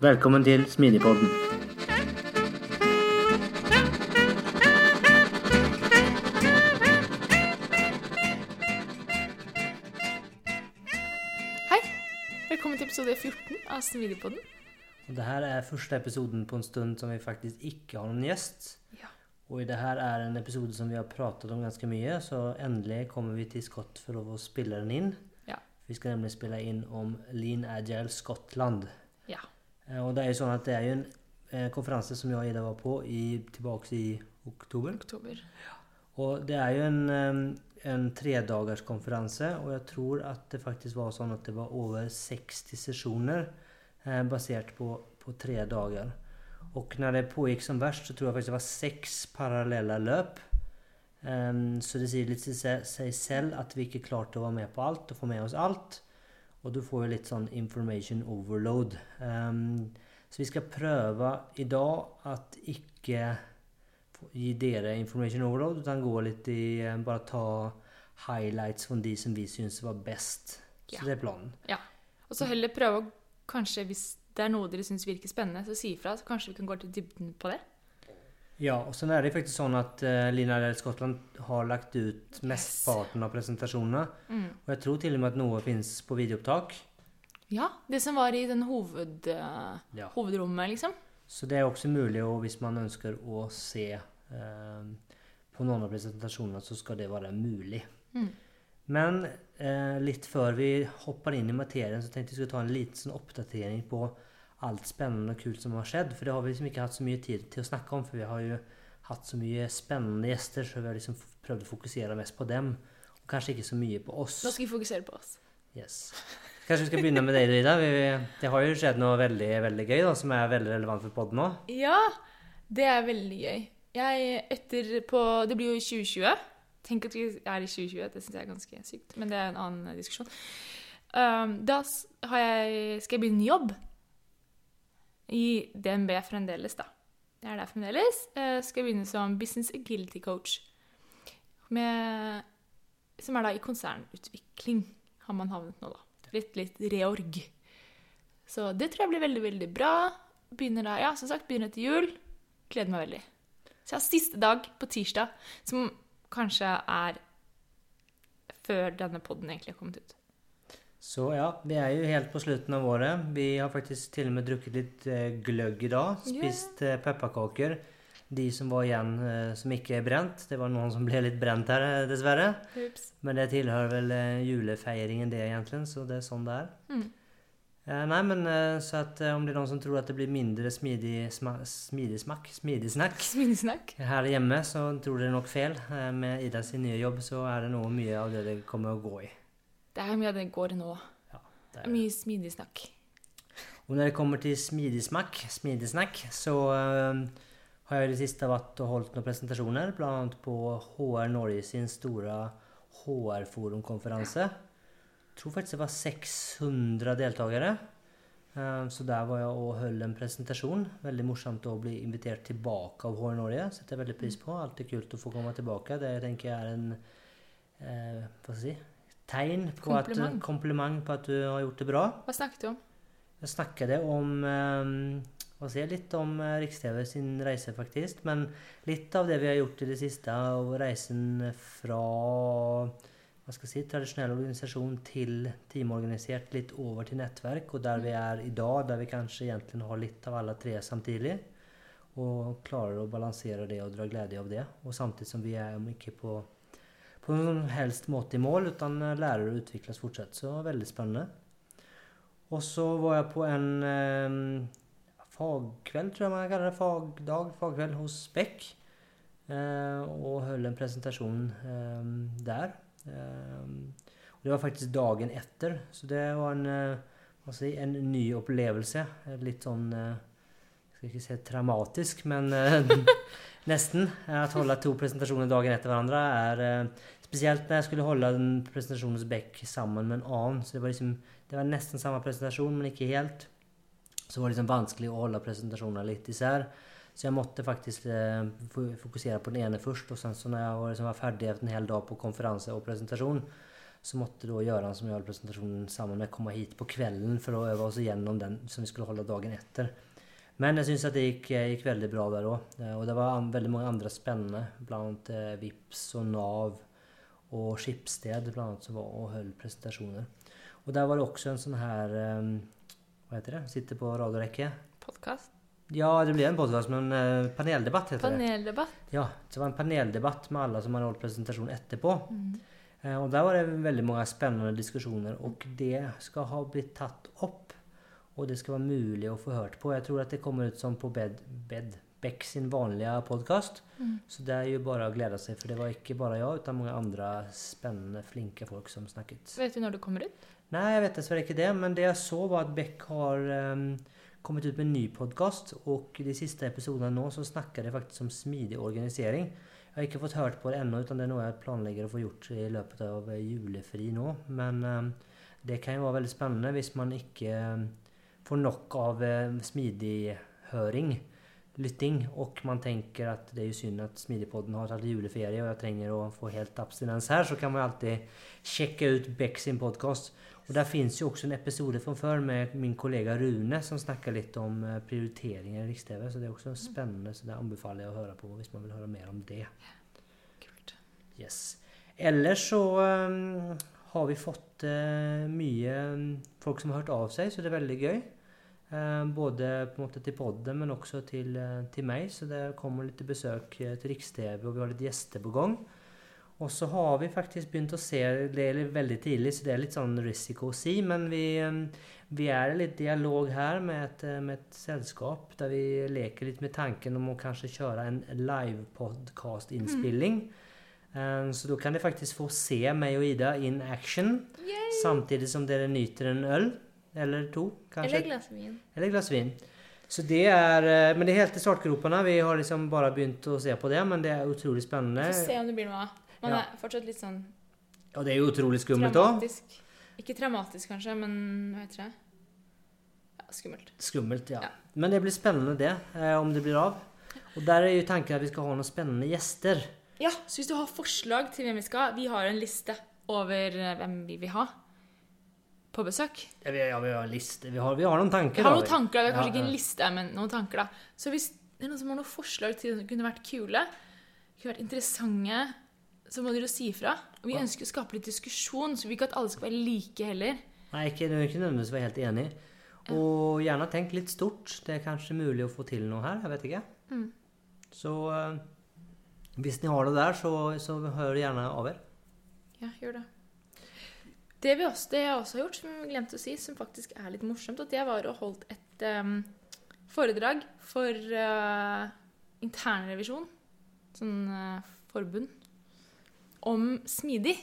Velkommen til Smidigpodden. Hei. Velkommen til episode 14 av Smidigpodden. Og det her er første episoden på en stund som vi faktisk ikke har noen gjest. Ja. Og det her er en episode som vi har pratet om ganske mye, så endelig kommer vi til skott for å spille den inn. Ja. Vi skal nemlig spille inn om Lean Agile Scotland. Ja. Eh, Og det er jo sånn at det er jo en eh, konferanse som jeg og Ida var på i, tilbake i oktober. Oktober. Og det er jo en, en tredagerskonferanse, og jeg tror at det faktisk var sånn at det var over 60 sesjoner eh, basert på, på tre dager. Og når det pågikk som verst, så tror jeg faktisk det var seks parallelle løp. Um, så det sier litt til seg selv at vi ikke klarte å være med på alt og få med oss alt. Og du får jo litt sånn information overload. Um, så vi skal prøve i dag at ikke gi dere information overload, utan gå litt i eh, Bare ta highlights fra de som vi syns var best. Så det er planen. Ja. Og så heller prøve å kanskje, hvis det er noe dere syns virker spennende, så si ifra. Så kanskje vi kan gå til dybden på det. Ja, og så er det faktisk sånn at uh, Lina Lell Skottland har lagt ut mesteparten av presentasjonene. Og jeg tror til og med at noe fins på videoopptak. Ja, det som var i den hoved, eh, Ja. hovedrommet, liksom. Så det er også mulig, og hvis man ønsker å se eh, på noen av presentasjonene, så skal det være mulig. Mm. Men eh, litt før vi hopper inn i materien, så tenkte jeg skulle ta en liten sånn oppdatering på alt spennende og kult som har skjedd. For det har vi liksom ikke hatt så mye tid til å snakke om, for vi har jo hatt så mye spennende gjester, så vi har liksom prøvd å fokusere mest på dem. Og kanskje ikke så mye på oss. Nå skal vi fokusere på oss. Yes. Kanskje vi skal begynne med deg, Rida. Vi, det har jo skjedd noe veldig veldig gøy da, som er veldig relevant for podden nå. Ja, det er veldig gøy. Jeg etter på Det blir jo i 2020. Tenk at vi er i 2020. Det syns jeg er ganske sykt. Men det er en annen diskusjon. Um, da jeg, skal jeg begynne jobb. I DNB fremdeles, da. Jeg er der fremdeles. Jeg skal begynne som business agility coach. Med, som er da i konsernutvikling, har man havnet nå, da. Litt, litt reorg. Så det tror jeg blir veldig, veldig bra. Begynner da, ja, som sagt, begynner etter jul. Gleder meg veldig. Så jeg har siste dag på tirsdag, som kanskje er før denne podden egentlig har kommet ut. Så ja, vi er jo helt på slutten av året. Vi har faktisk til og med drukket litt eh, gløgg i dag. Spist yeah. pepperkaker. De som var igjen eh, som ikke er brent. Det var noen som ble litt brent her, eh, dessverre. Ups. Men det tilhører vel julefeiringen, det, egentlig. Så det er sånn det er. Mm. Nei, men så at om det er noen som tror at det blir mindre smidig, sma smidig smakk, smidig snakk Sminesnakk. her hjemme, så tror dere nok feil. Med Ida sin nye jobb så er det noe mye av det det kommer å gå i. Det er mye av det går nå. Ja, det er mye smidig snakk. Og når det kommer til smidig smakk, smidig snakk, så eh, har jeg i det siste vært og holdt noen presentasjoner, bl.a. på HR Norge sin store HR-forumkonferanse. Jeg tror faktisk det var 600 deltakere. Eh, Så der var jeg og holdt en presentasjon. Veldig morsomt å bli invitert tilbake av HR Norge. Setter jeg veldig pris på. Alltid kult å få komme tilbake. Det tenker jeg er en eh, hva skal jeg si, tegn på Kompliment. at, kompliment på at du har gjort det bra. Hva snakket du om? Jeg snakket om eh, se si, litt om eh, Riks-TV sin reise, faktisk. Men litt av det vi har gjort i det siste, og reisen fra hva skal jeg si, tradisjonell organisasjon til teamorganisert, litt over til nettverk, og der vi er i dag, der vi kanskje egentlig har litt av alle tre samtidig. Og klarer å balansere det og dra glede av det. Og samtidig som vi er ikke på, på noen helst måte i mål, utan lærer å utvikles fortsatt. Så veldig spennende. Og så var jeg på en eh, fagkveld, tror jeg man kaller det. Fagdag, fagkveld hos Beck. Eh, og holdt en presentasjon eh, der. Eh, og det var faktisk dagen etter, så det var en, eh, si, en ny opplevelse. Litt sånn eh, skal ikke si traumatisk, men eh, nesten. Å holde to presentasjoner dagen etter hverandre er eh, Spesielt når jeg skulle holde en presentasjon hos Beck sammen med en annen. Så det var, liksom, det var nesten samme presentasjon, men ikke helt. Så var det liksom vanskelig å holde presentasjonene litt især. Så jeg måtte faktisk eh, fokusere på den ene først. Og sen så når jeg var, liksom, var ferdig etter en hel dag på konferanse og presentasjon, så måtte da Göran som gjorde presentasjonen sammen med komme hit på kvelden for å øve oss igjennom den som vi skulle holde dagen etter. Men jeg syns at det gikk, gikk, veldig bra der òg. Og det var veldig mange andre spennende. Blant eh, Vips og Nav og Skipsted blant annet, som var og holdt presentasjoner. Og der var det også en sånn her um, Hva heter det? Sitter på radiorekke. Podkast? Ja, det ble en podkast, men uh, paneldebatt heter paneldebatt. det. Ja, det var en paneldebatt med alle som hadde holdt presentasjon etterpå. Mm. Uh, og der var det veldig mange spennende diskusjoner, og det skal ha blitt tatt opp og det skal være mulig å få hørt på. Jeg tror at det kommer ut som på Bed, Bed Beck sin vanlige podkast. Mm. Så det er jo bare å glede seg, for det var ikke bare jeg, men mange andre spennende, flinke folk som snakket. Vet du når det kommer ut? Nei, jeg vet dessverre ikke det. Men det jeg så, var at Beck har um, kommet ut med en ny podkast. Og i de siste episodene nå så snakker de faktisk om smidig organisering. Jeg har ikke fått hørt på det ennå, utan det er noe jeg planlegger å få gjort i løpet av julefri nå. Men um, det kan jo være veldig spennende hvis man ikke um, får nok av eh, smidig høring, lytting, og man tenker at det er jo synd at Smidigpodden har tatt juleferie og jeg trenger å få helt abstinens her, så kan man alltid sjekke ut Beck sin podkast. Og der fins jo også en episode fra før med min kollega Rune som snakker litt om eh, prioriteringer i Riks-TV, så det er også spennende, så det anbefaler jeg å høre på hvis man vil høre mer om det. Kult. Yes. Ellers så um, har vi fått eh, mye folk som har hørt av seg, så det er veldig gøy. Eh, både på en måte til podden, men også til, eh, til meg. Så det kommer litt besøk eh, til Riks-TV, og vi har litt gjester på gang. Og så har vi faktisk begynt å se Det er veldig tidlig, så det er litt sånn risiko å si. Men vi, vi er i litt dialog her med et, med et, selskap der vi leker litt med tanken om å kanskje kjøre en live-podkast-innspilling. Mm. Så da kan dere faktisk få se meg og Ida in action Yay! samtidig som dere nyter en øl. Eller to, kanskje. Eller glass vin. Eller glass vin. Så det er, eh, men det er helt i startgropene. Vi har liksom bare begynt å se på det, men det er utrolig spennende. Vi får se om det blir noe av. Man ja. er fortsatt litt sånn Og det er jo utrolig skummelt òg. Ikke traumatisk, kanskje, men hva heter det? Ja, skummelt. Skummelt, ja. ja. Men det blir spennende, det. Eh, om det blir av. Og der er jo tanken at vi skal ha noen spennende gjester. Ja, så hvis du har forslag til hvem vi skal Vi har en liste over eh, hvem vi vil ha på besøk. Ja, vi, ja, vi har en liste. Vi har, vi har, noen tanker. Vi har noen tanker, Det er kanskje ja, ikke en liste, men noen tanker. da. Så hvis det er noen som har noen forslag til som kunne vært kule, kunne vært interessante, så må dere si ifra. Vi ønsker å skape litt diskusjon, så vi ikke at alle skal være like heller. Nei, ikke, ikke nødvendigvis være helt enig. Og gjerne tenk litt stort. Det er kanskje mulig å få til noe her. Jeg vet ikke. Mm. Så uh, hvis ni har det der, så, så hør gjerne av dere. Ja, gjør det. Det, vi også, det jeg også har gjort, som jeg glemte å si, som faktisk er litt morsomt, at jeg var og holdt et um, foredrag for uh, internrevisjon, sånn uh, forbund, om smidig.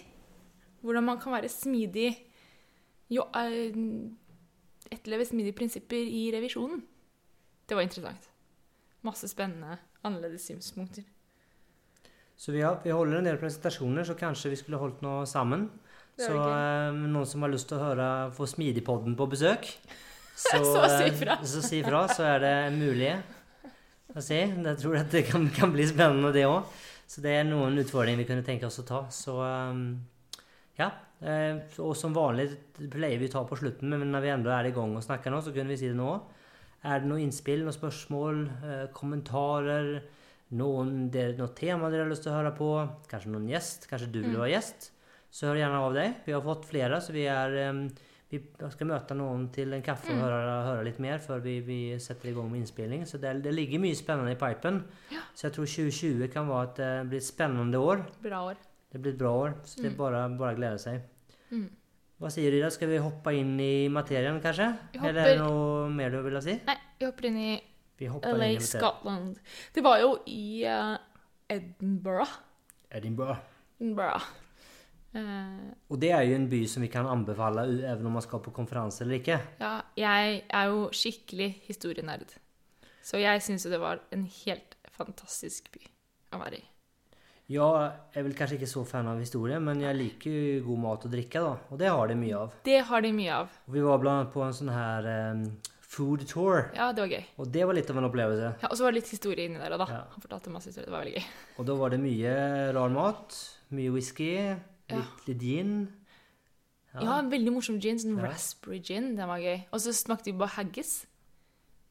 Hvordan man kan være smidig jo, uh, Etterleve smidige prinsipper i revisjonen. Det var interessant. Masse spennende, annerledes synspunkter. Så vi, har, vi holder en del presentasjoner, så kanskje vi skulle holdt noe sammen. Så eh, noen som har lyst til å høre få Smidigpodden på besøk, så, så si ifra. Uh, så si fra, så er det mulig å si. Jeg tror at det kan, kan bli spennende, det òg. Så det er noen utfordringer vi kunne tenke oss å ta. Så um, ja. Uh, og som vanlig pleier vi å ta på slutten, men når vi enda er i gang og snakker nå, så kunne vi si det nå. Er det noen innspill, noen spørsmål, kommentarer? Noen, det er noe tema dere har lyst til å høre på? Kanskje noen gjest? Kanskje du vil mm. være gjest? så hør gjerne av deg. Vi har fått flere, så vi er, vi skal møte noen til en kaffe og høre, høre litt mer før vi, vi setter i gang med innspilling. Så det, det ligger mye spennende i pipen. Så jeg tror 2020 kan være et, eh, bli et spennende år. Bra år. Det blir et bra år, så det er bare, bare å glede seg. Mm. Hva sier du, Ida? Skal vi hoppe inn i materien, kanskje? Hopper... Eller er det noe mer du vil si? Nei, vi hopper inn i LA. Scotland. Det var jo i uh, Edinburgh. Edinburgh. Edinburgh. Uh, Og det er jo en by som vi kan anbefale, even om man skal på konferanse eller ikke. ja, jeg er jo skikkelig historienerd. Så jeg syns jo det var en helt fantastisk by å være i. Ja, Jeg er vel kanskje ikke så fan av historie, men jeg liker jo god mat og drikke, da. Og det har de mye av. Det har de mye av. Og vi var blant annet på en sånn her eh, food tour. Ja, det var gøy. Og det var litt av en opplevelse. Ja, og så var det litt historie inni der òg, da. Ja. Han fortalte masse historie. Det var veldig gøy. Og da var det mye rar mat, mye whisky, litt, litt gin. Ja, en veldig morsom gin. Sånn Ja. raspberry gin. Den var gøy. Og så smakte vi på haggis,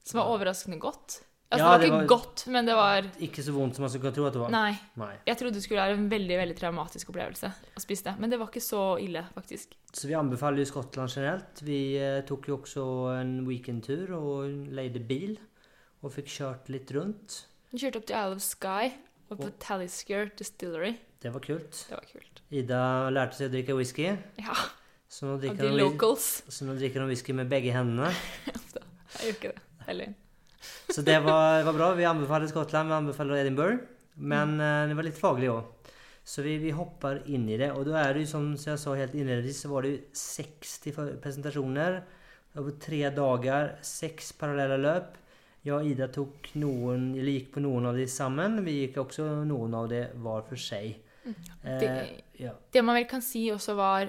som var overraskende godt. Altså, Ja, det var det ikke var- godt, men det var Ikke så vondt som man skulle tro at det var. Nei. Nei. Jeg trodde det skulle være en veldig veldig traumatisk opplevelse å spise det. Men det var ikke så ille, faktisk. Så vi anbefaler jo Skottland generelt. Vi eh, tok jo også en weekendtur og leide bil. Og fikk kjørt litt rundt. Vi kjørte opp til Isle of Skye og på Talisker Distillery. Det var kult. Det var kult. Ida lærte seg å drikke whisky. Ja, Så nå av de locals. så nå drikker hun whisky med begge hendene. Jeg gjør ikke det. Eller Så det var, var bra. Vi anbefaler Skottland, vi anbefaler Edinburgh. Men mm. det var litt faglig òg. Så vi, vi hopper inn i det. Og da er det jo som jeg sa helt innledningsvis, så var det jo 60 presentasjoner over tre dager. Seks parallelle løp. Jeg og Ida tok noen, eller gikk på noen av de sammen. Vi gikk også noen av det hver for seg. Eh, det, ja. det man vel kan si også var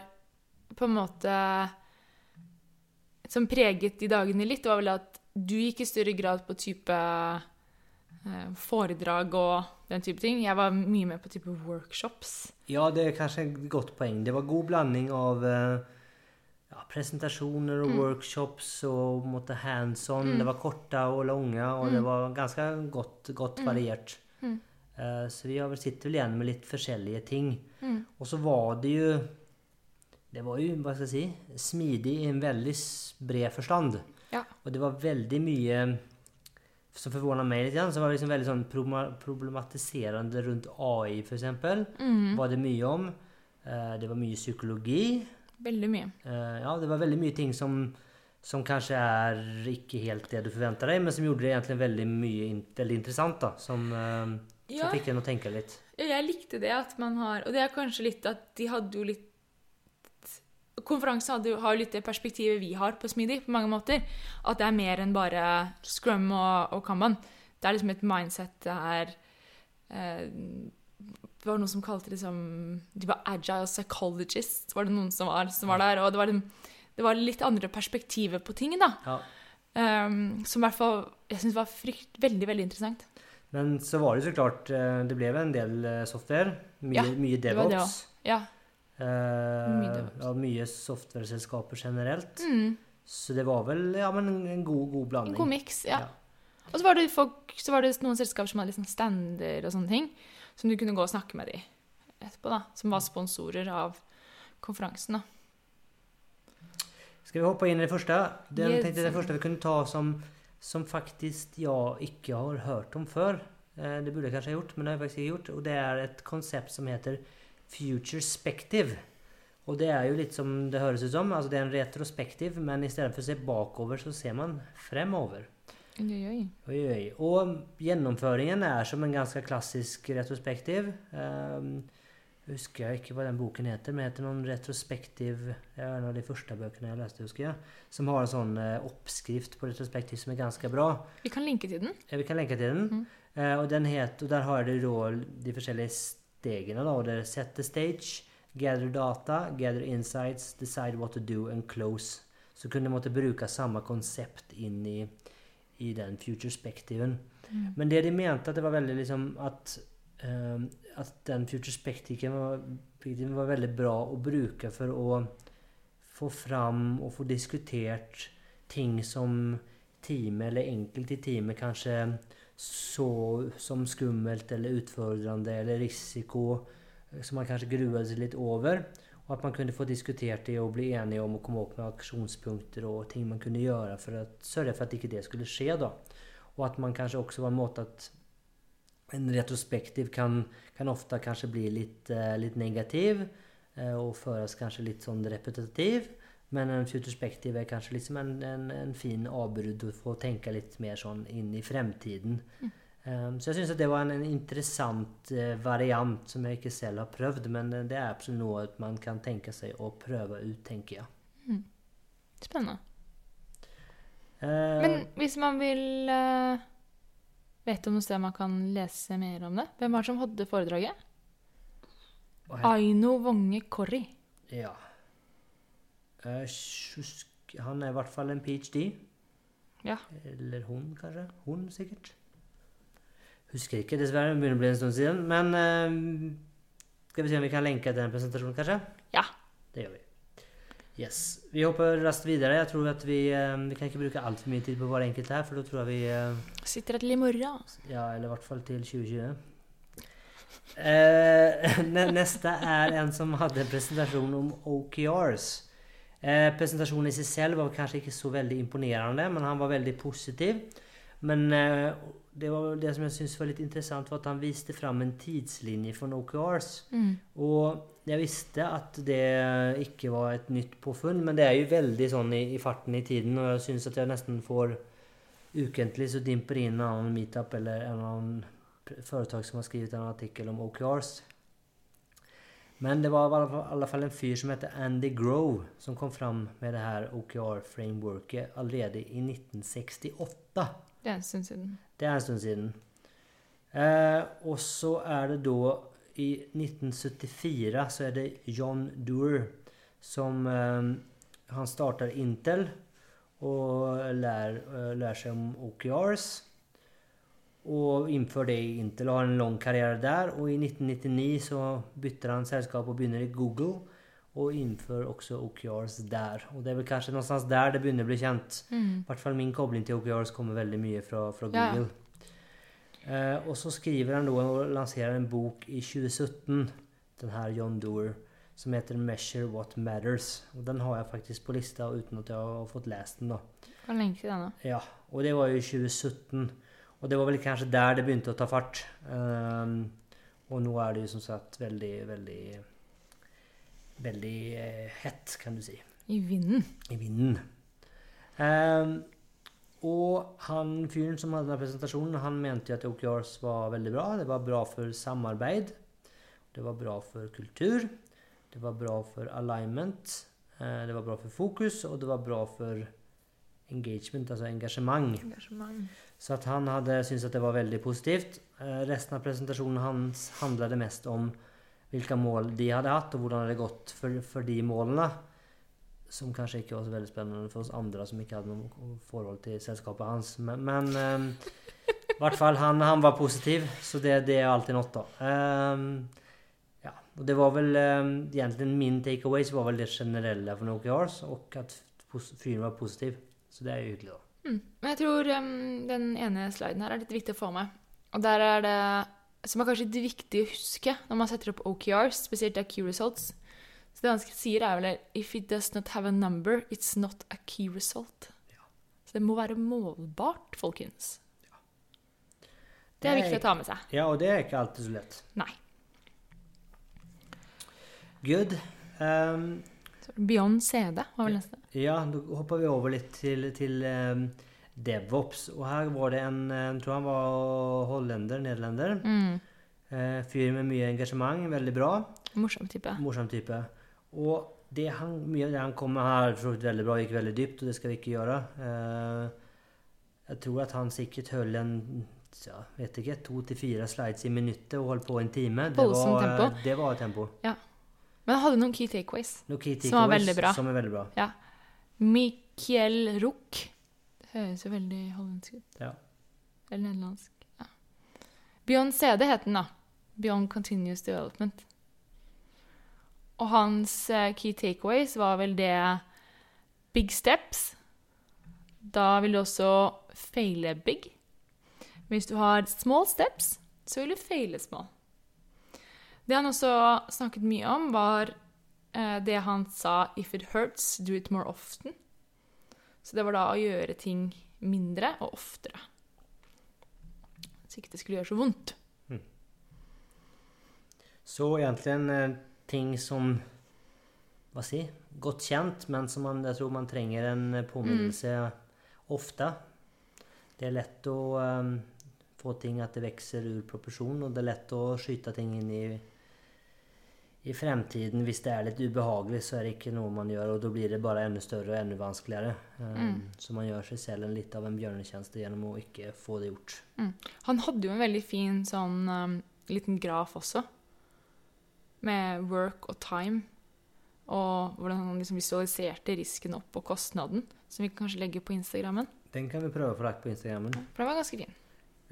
på en måte Som preget de dagene litt, var vel at du gikk i større grad på type eh, foredrag og den type ting. Jeg var mye med på type workshops. ja, det er kanskje et godt poeng. Det var god blanding av eh, ja, presentasjoner og workshops og på måte hands on. Det var korte og lange, og det var ganske godt, godt variert. Eh, så vi har vel sitter vel igjen med litt forskjellige ting. Og så var det jo Det var jo, hva skal jeg si, smidig i en veldig bred forstand. Ja. Og det var veldig mye som forvåna meg litt, som så var det liksom veldig sånn problematiserende rundt AI, for eksempel. Var det mye om. Eh, det var mye psykologi. Veldig mye. Eh, ja, det var veldig mye ting som, som kanskje er ikke helt det du forventer deg, men som gjorde det egentlig veldig mye veldig interessant, da. Som, som Ja. fikk en å tenke litt. Ja, Jeg likte det at man har Og det er kanskje litt at de hadde jo litt Konferansen har jo litt det perspektivet vi har på Smidig, på mange måter. At det er mer enn bare scrum og, og kanban. Det er liksom et mindset det er eh, Det var noen som kalte det som De var agile psychologists, var det noen som var, som var der. Og det var, liksom- det var litt andre perspektiver på ting, da. Ja. Um, som i hvert fall jeg syns var frykt, veldig, veldig interessant. Men så var det så klart eh, Det ble en del eh, software. Mye, Ja, mye det var det DevOps. Ja. Eh, Mye ja, mye software-selskaper generelt. Mm. Så det var vel ja, men en- god, god, blanding. En god miks, ja. Ja. Og så var det folk, så var det noen selskaper som hadde liksom stander og sånne ting, som du kunne gå og snakke med de etterpå, da. Som var sponsorer av konferansen, da. Skal vi hoppe inn i det første? Den, Yes. tenkte det første vi kunne ta som, som faktisk jeg ikke har hørt om før. Eh, det burde jeg kanskje ha gjort, men det har jeg faktisk ikke gjort. Og det er et konsept som heter Futurespective. Og det er jo litt som det høres ut som. Altså det er en retrospektiv, men i stedet for å se bakover, så ser man fremover. Oi, oi, oi. Oi. Og gjennomføringen er som en ganske klassisk retrospektiv. Um, husker jeg ikke hva den boken heter, men heter noen retrospektiv Det er en av de første bøkene jeg leste, husker jeg. Som har en sånn eh, oppskrift på retrospektiv som er ganske bra. Vi kan linke til den. Ja, vi kan lenke til den. Eh, og, den het, og der har du da de forskjellige stegene. Da, og det er set the stage, gather data, gather insights, decide what to do and close. Så kunne måtte bruke samme konsept inn i, i den futurespectiven. Men det de mente at det var veldig liksom at um, at den futurespectiven var, var veldig bra å bruke for å få fram og få diskutert ting som teamet, eller enkelte i teamet, kanskje så som skummelt eller utfordrende eller risiko eh, som man kanskje gruet seg litt over. Og at man kunne få diskutert det og bli enige om å komme opp med aksjonspunkter og ting man kunne gjøre for å sørge for at ikke det skulle skje. da. Og at man kanskje også var en måte at en retrospektiv kan, kan ofte kanskje bli litt, litt negativ eh, og føres kanskje litt sånn repetitiv. Men en futurspektiv er kanskje liksom en, en, en fin avbrudd for å tenke litt mer sånn inn i fremtiden. Um, så jeg syns det var en, en interessant uh, variant som jeg ikke selv har prøvd, men det er absolutt noe man kan tenke seg å prøve ut, tenker jeg. Spennende. Uh, Men hvis man vil uh, Vet du om noe sted man kan lese mer om det? Hvem var det som hadde foredraget? Aino Wonge Korri. Ja. Eh, han er i hvert fall en ph.d. Ja. Eller hun, kanskje. Hun, sikkert. Husker ikke, dessverre. Det begynner å bli en stund siden. Men uh, skal vi se om vi kan lenke til den presentasjonen, kanskje? Ja. Det gjør vi. Yes. Vi hopper raskt videre. Jeg tror at vi, uh, vi kan ikke bruke altfor mye tid på hver enkelt her, for da tror jeg vi uh, Sitter her til i morgen. Ja, eller i hvert fall til 2020. Eh, neste er en som hadde en presentasjon om OKRs. Eh, presentasjonen i seg selv var kanskje ikke så veldig imponerende, men han var veldig positiv. Men eh, det, var, det som jeg syntes var litt interessant, var at han viste fram en tidslinje for OKRs. Mm. Og jeg visste at det ikke var et nytt påfunn, men det er jo veldig sånn i, i farten i tiden, og jeg syns at jeg nesten får ukentlig så dimper inn en annen meetup eller en annen foretak företag som har skrevet en artikel om OKRs. Men det var i alla fall- en fyr som heter Andy Grove som kom fram med det her OKR-frameworket allerede i 1968. Det er en stund siden. Det er en stund siden. Eh, og så er det da I 1974 så er det John Doerr som eh, Han starter Intel og lær, lær seg om OKRs. Og innfører det i Intel og har en lang karriere der. Og i 1999 så bytter han selskap og begynner i Google. Og innfører også OKRs der. Og det er vel kanskje noe der det begynner å bli kjent. Mm. I hvert fall min kobling til OKRs kommer veldig mye fra, fra Google. ja. Eh, og så skriver han da og lanserer en bok i 2017, den her John Doerr, som heter 'Measure What Matters'. Og Den har jeg faktisk på lista uten at jeg har fått lest den. da. Hvor lenge siden da? Ja, Og det var jo i 2017. Og det var vel kanskje der det begynte å ta fart. Um, og nå er det jo som sagt veldig, veldig Veldig eh, hett, kan du si I vinden. i vinden. Um, og han fyren som hadde denne presentasjonen, han mente jo at OKRs var veldig bra. Det var bra for samarbeid. Det var bra for kultur. Det var bra for alignment. eh, det var bra for fokus, og det var bra for engagement, altså engasjement. Engasjement. Så at han hadde syntes at det var veldig positivt. Eh, resten av presentasjonen hans handlet mest om hvilke mål de hadde hatt, og hvordan det hadde gått for, for de målene. Som kanskje ikke var så veldig spennende for oss andre som ikke hadde noe forhold til selskapet hans. Men, men eh, i hvert fall han, han var positiv, så det, det er alltid noe. Eh, ja, og det var vel eh, egentlig min takeaways var vel det generelle for Nokia OKRs, og at fyren var positiv. Så det er jo hyggelig, da. Mm. Men jeg tror um, den ene sliden her er litt viktig å få med. Og der er det som er kanskje litt viktig å huske når man setter opp OKRs, spesielt det er key results. Så det han sier, er vel If it does not have a number, it's not a key result. Så det må være målbart, folkens. Det er Det er viktig å ta med seg. Ja, og det er ikke alltid så lett. Nei. Good. Så Beyond CD var vel neste. ja, da hopper vi over litt til, til um, DevOps. Og her var det en eh, Jeg tror han var hollender, nederlender. Mm. Uh, fyr med mye engasjement. Veldig bra. Morsom type. Morsom type. Og det han, mye av det han kom med her, så veldig bra, gikk veldig dypt, og det skal vi ikke gjøre. Uh, jeg tror at han sikkert holdt en ja, vet ikke, to til fire slides i minuttet og holdt på en time. Det var, tempo. Det var tempo. Men han hadde noen key takeaways. noen key Som var veldig bra. Som er veldig bra. Mikiel Ruck. Det høres jo veldig hollandsk ut. Ja. Eller nederlandsk. Ja. Beyond CD het den, da. Beyond Continuous Development. Og hans eh, key takeaways var vel det Big steps. Da vil du også feile big. Hvis du har small steps, så vil du feile small. Det han også snakket mye om, var eh, det han sa 'if it hurts, do it more often'. Så det var da å gjøre ting mindre og oftere. Så ikke det skulle gjøre så vondt. Så egentlig en ting som Hva si? Godt kjent, men som man, jeg tror man trenger en påminnelse påminnelse ofte. Det er lett å um, få ting at det vokser ur proporsjon, og det er lett å skyte ting inn i i fremtiden, hvis det er litt ubehagelig, så er det ikke noe man gjør, og da blir det bare enda større og enda vanskeligere. Um, Så man gjør seg selv en litt av en bjørnetjeneste gjennom å ikke få det gjort. Han hadde jo en veldig fin sånn um, liten graf også. Med work og time. Og hvordan han liksom visualiserte risken opp og kostnaden. Som vi kan kanskje legge på Instagrammen. Den kan vi prøve å få lagt på Instagrammen. For den var ganske fin.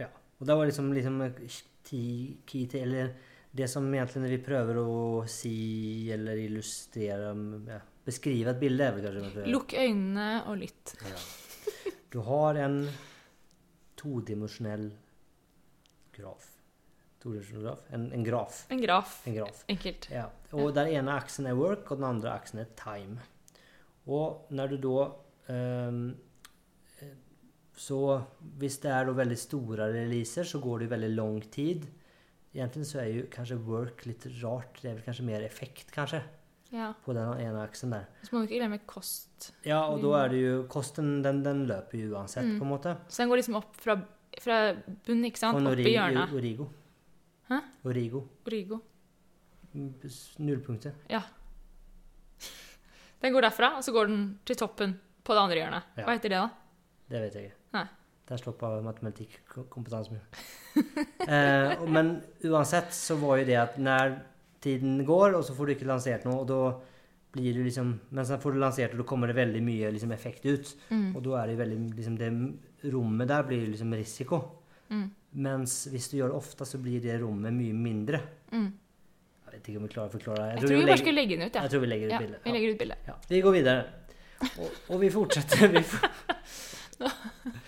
Ja. Og da var liksom, liksom ti, key til, eller det som egentlig vi prøver å si eller illustrere ja, Beskrive et bilde, er vel kanskje. Lukk øynene og lytt. Ja. Du har en todimensjonell graf. Todimensjonell graf? En, en graf. En graf. En graf. Enkelt. Ja. Og der ene aksen er work, og den andre aksen er time. Og når du da eh, Så hvis det er veldig store releaser, så går det veldig lang tid. Egentlig så er jo kanskje work litt rart. Det er vel kanskje mer effekt, kanskje, Ja. på den ene aksen der. Så må du ikke glemme kost. Ja, og da er det jo Kosten, den, den løper jo uansett, Mm. på en måte. Så den går liksom opp fra, fra bunnen, ikke sant? Opp i hjørnet. Origo. Hæ? Origo. Origo. Nullpunktet. Ja. Den går derfra, og så går den til toppen på det andre hjørnet. Ja. Hva heter det, da? Det vet jeg ikke. Der stoppa matematikkompetansen min. eh, men uansett så var jo det at når tiden går, og så får du ikke lansert noe, og da blir du liksom Men så får du lansert, og da kommer det veldig mye liksom, effekt ut. Mm. Og da er det veldig liksom, Det rommet der blir liksom risiko. Mm. Mens hvis du gjør det ofte, så blir det rommet mye mindre. Mm. Jeg vet ikke om vi klarer å forklare det. Jeg tror vi bare skal legge den ut, ja. Jeg tror vi legger ut ja bilde. vi legger ut bildet. Ja, vi går videre. Og, og vi fortsetter. Vi, for...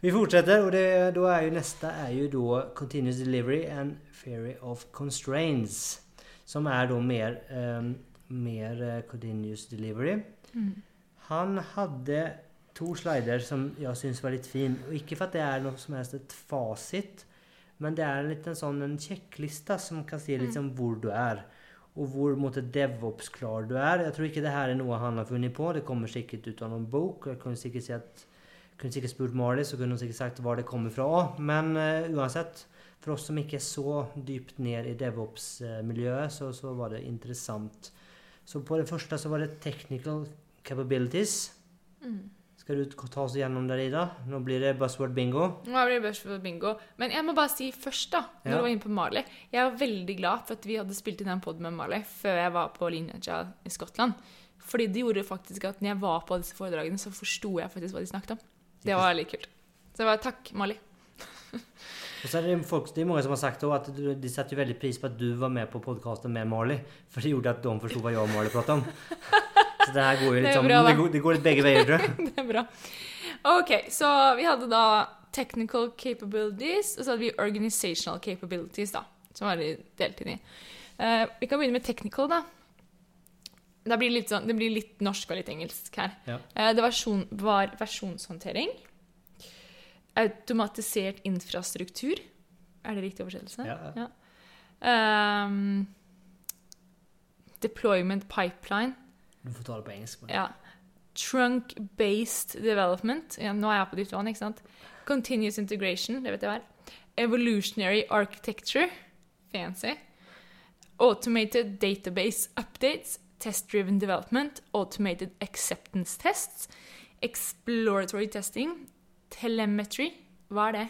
vi fortsetter, og det, da er jo neste er jo da Continuous Delivery and Theory of Constraints. Som er da mer, eh, mer eh, Continuous Delivery. Mm. Han hadde to slider som jeg syns var litt fin. Og ikke for at det er noe som helst et fasit, men det er en liten sånn en sjekkliste som kan si litt sånn hvor du er. Og hvor mot et DevOps-klar du er. Jeg tror ikke det her er noe han har funnet på. Det kommer sikkert ut av noen bok. Jeg kunne sikkert si at kunne sikkert spurt Marley, så kunne hun sikkert sagt hvor det kommer fra òg. Men uh, uansett, for oss som ikke er så dypt ned i DevOps-miljøet, så, så var det interessant. Så på det første så var det technical capabilities. Mm. Skal du ta oss gjennom det, Ida? Nå blir det buzzword bingo. Nå blir det buzzword bingo. Men jeg må bare si først, da, når Ja. du var inne på Marley Jeg var veldig glad for at vi hadde spilt inn den poden med Marley før jeg var på Lineage i Skottland. Fordi det gjorde faktisk at når jeg var på disse foredragene, så forsto jeg faktisk hva de snakket om. Det var litt kult. Så det var takk, Marley. Og så er det, folk, det er mange som har sagt at de setter veldig pris på at du var med på podkasten med Marley. For det gjorde at de forsto hva jeg og Marley pratet om. Så det her går jo litt er sånn bra, det, går, det litt begge veier, tror jeg. Det er bra. Ok, så vi hadde da technical capabilities, og så hadde vi organizational capabilities, da. Som var det delt inn i. Uh, vi kan begynne med technical, da. Det blir litt, sånn, det blir litt norsk og litt engelsk her. Ja. Det det versjon, var versjonshåndtering. Automatisert infrastruktur. Er det riktig oversettelse? Ja. Ehm, deployment pipeline. Du får ta det på engelsk. Men. Ja. Trunk-based development. Ja, nå er jeg på ditt vann, ikke sant? Continuous integration, det vet jeg hva er. Evolutionary architecture. Fancy. Automated database updates. Test-driven development. Automated acceptance tests. Exploratory testing. Telemetry. Hva er det?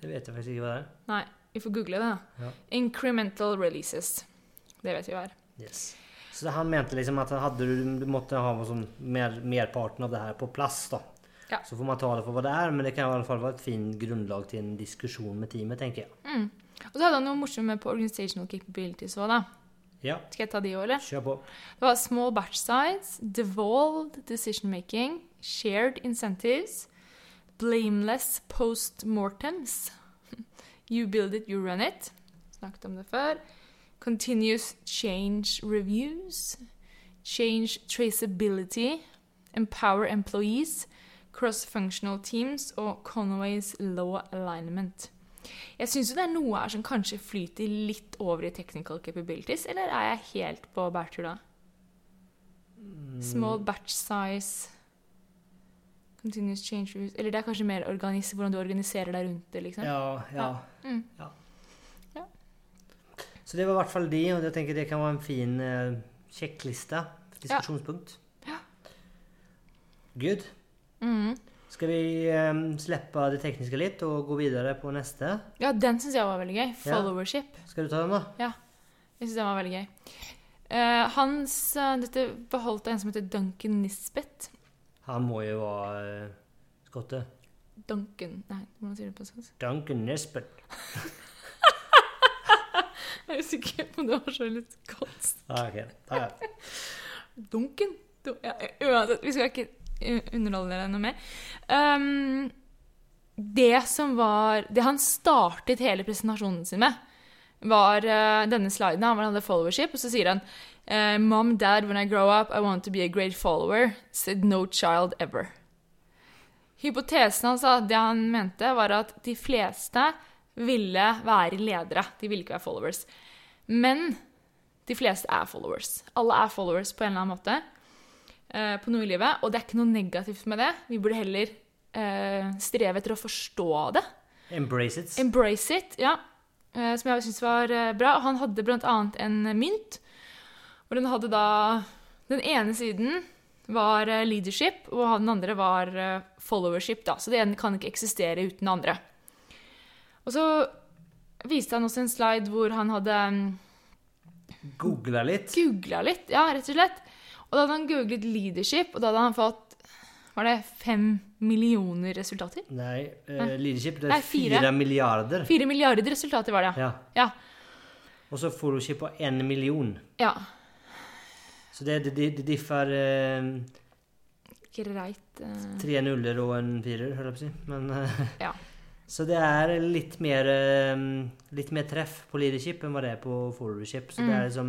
Det vet jeg faktisk ikke hva det er. Nei, vi får google det, da. Ja. Incremental releases. Det vet vi hva er. Yes. Så han mente liksom at hadde du, du måtte ha sånn mer, merparten av det her på plass. da. Ja. Så får man ta det for hva det er, men det kan i alle fall være et fint grunnlag til en diskusjon med teamet, tenker jeg. Mm. Og så hadde han noe morsomt på organizational capabilities òg, da. Ja, Skal jeg ta de òg, eller? kjør på. Det var small batch size, devolved decision making, shared incentives, blameless post-mortems. You build it, you run it. Snakket om det før. Continuous change reviews. change traceability, empower employees, cross-functional teams og Conways law alignment. Jeg syns jo det er noe her som kanskje flyter litt over i technical capabilities, eller er jeg helt på bærtur da? Small batch size Continuous change rules Eller det er kanskje mer hvordan du organiserer deg rundt det, liksom. Ja, ja. Mm. ja. Ja. Så det var i hvert fall de, og jeg tenker det kan være en fin eh, sjekkliste. Diskusjonspunkt. Ja. Good. Mhm. Skal vi um, slippe det tekniske litt og gå videre på neste? Ja, den syns jeg var veldig gøy. Ja. Followership. Skal du ta den, da? Ja. Jeg synes den var veldig gøy. Uh, hans, uh, dette beholdt en som heter Duncan Nisbet. Han må jo være uh, skotte. Duncan Nei, hvordan sier du det på sånn? Duncan Nisbet. Jeg er usikker på om det var så litt godt. Ah, ok. Ah, ja. Duncan? Du- Ja, uansett, vi skal ikke eh, underholde dere noe mer. Um, det som var Det han startet hele presentasjonen sin med, var uh, denne sliden. Han hadde followership, og så sier han uh, Mom, dad, when I grow up, I want to be a great follower. Said no child ever. Hypotesen hans, altså, det han mente, var at de fleste ville være ledere. De ville ikke være followers. Men de fleste er followers. Alle er followers på en eller annen måte eh, på noe i livet, og det er ikke noe negativt med det. Vi burde heller eh, streve etter å forstå det. Embrace it. Embrace it, ja. Eh, som jeg syns var eh, bra. Og han hadde annet en mynt, hvor den hadde da Den ene siden var eh, leadership, og den andre var followership, da. Så det ene kan ikke eksistere uten det andre. Og så viste han også en slide hvor han hadde mm, Googla litt. googla litt, ja, rett og slett. Og da hadde han googlet leadership, og da hadde han fått var det fem millioner resultater? Nei, uh, leadership det er Nei, fire. fire milliarder. Fire milliarder resultater var det, ja. Ja. Ja. Og så followship på én million. ja. Så det, det, det differ uh, Greit. Uh... tre nuller og en firer, holdt jeg på å si. Men, eh, Ja. Så det er litt mer, eh, litt mer treff på leadership enn hva det er på followership. Så det Mm. er liksom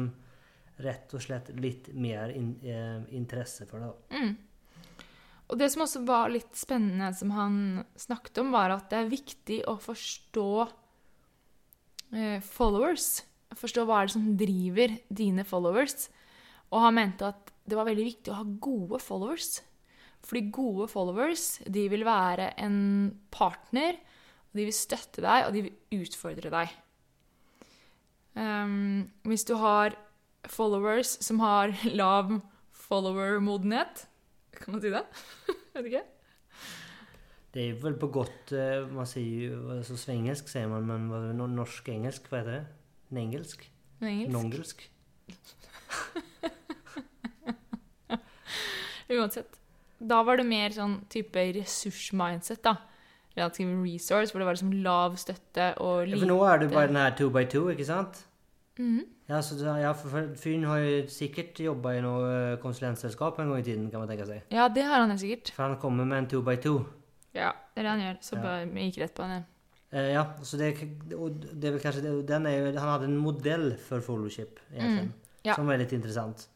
rett og slett litt mer in, eh, interesse for det. Mm. Og det som også var litt spennende som han snakket om, var at det er viktig å forstå eh, followers. Forstå hva er det som driver dine followers. Og han mente at det var veldig viktig å ha gode followers. Fordi gode followers, de vil være en partner, og de vil støtte deg, og de vil utfordre deg. Um, hvis du har followers som har lav follower-modenhet Kan man si det? Vet ikke. Det er vel på godt eh, Man sier jo altså svengelsk, sier man, men norsk-engelsk, hva er det? Nengelsk? Nongelsk? Uansett. Da var det mer sånn type ressurs-mindset, da. Relative resource, hvor det var liksom lav støtte og lite for nå er det bare den her two by two, ikke sant? Mhm. Ja, så, ja, for, Fyren har jo sikkert jobba i noe eh, konsulentselskap en gang i tiden, kan man tenke seg. Ja, det har han helt sikkert. For han kommer med en two by two. Ja, det er det han gjør. Så Ja. bare vi gikk rett på den. Eh, ja, så det, og det er vel kanskje det, den er Han hadde en modell for followship, egentlig, Mm, ja. som var litt interessant.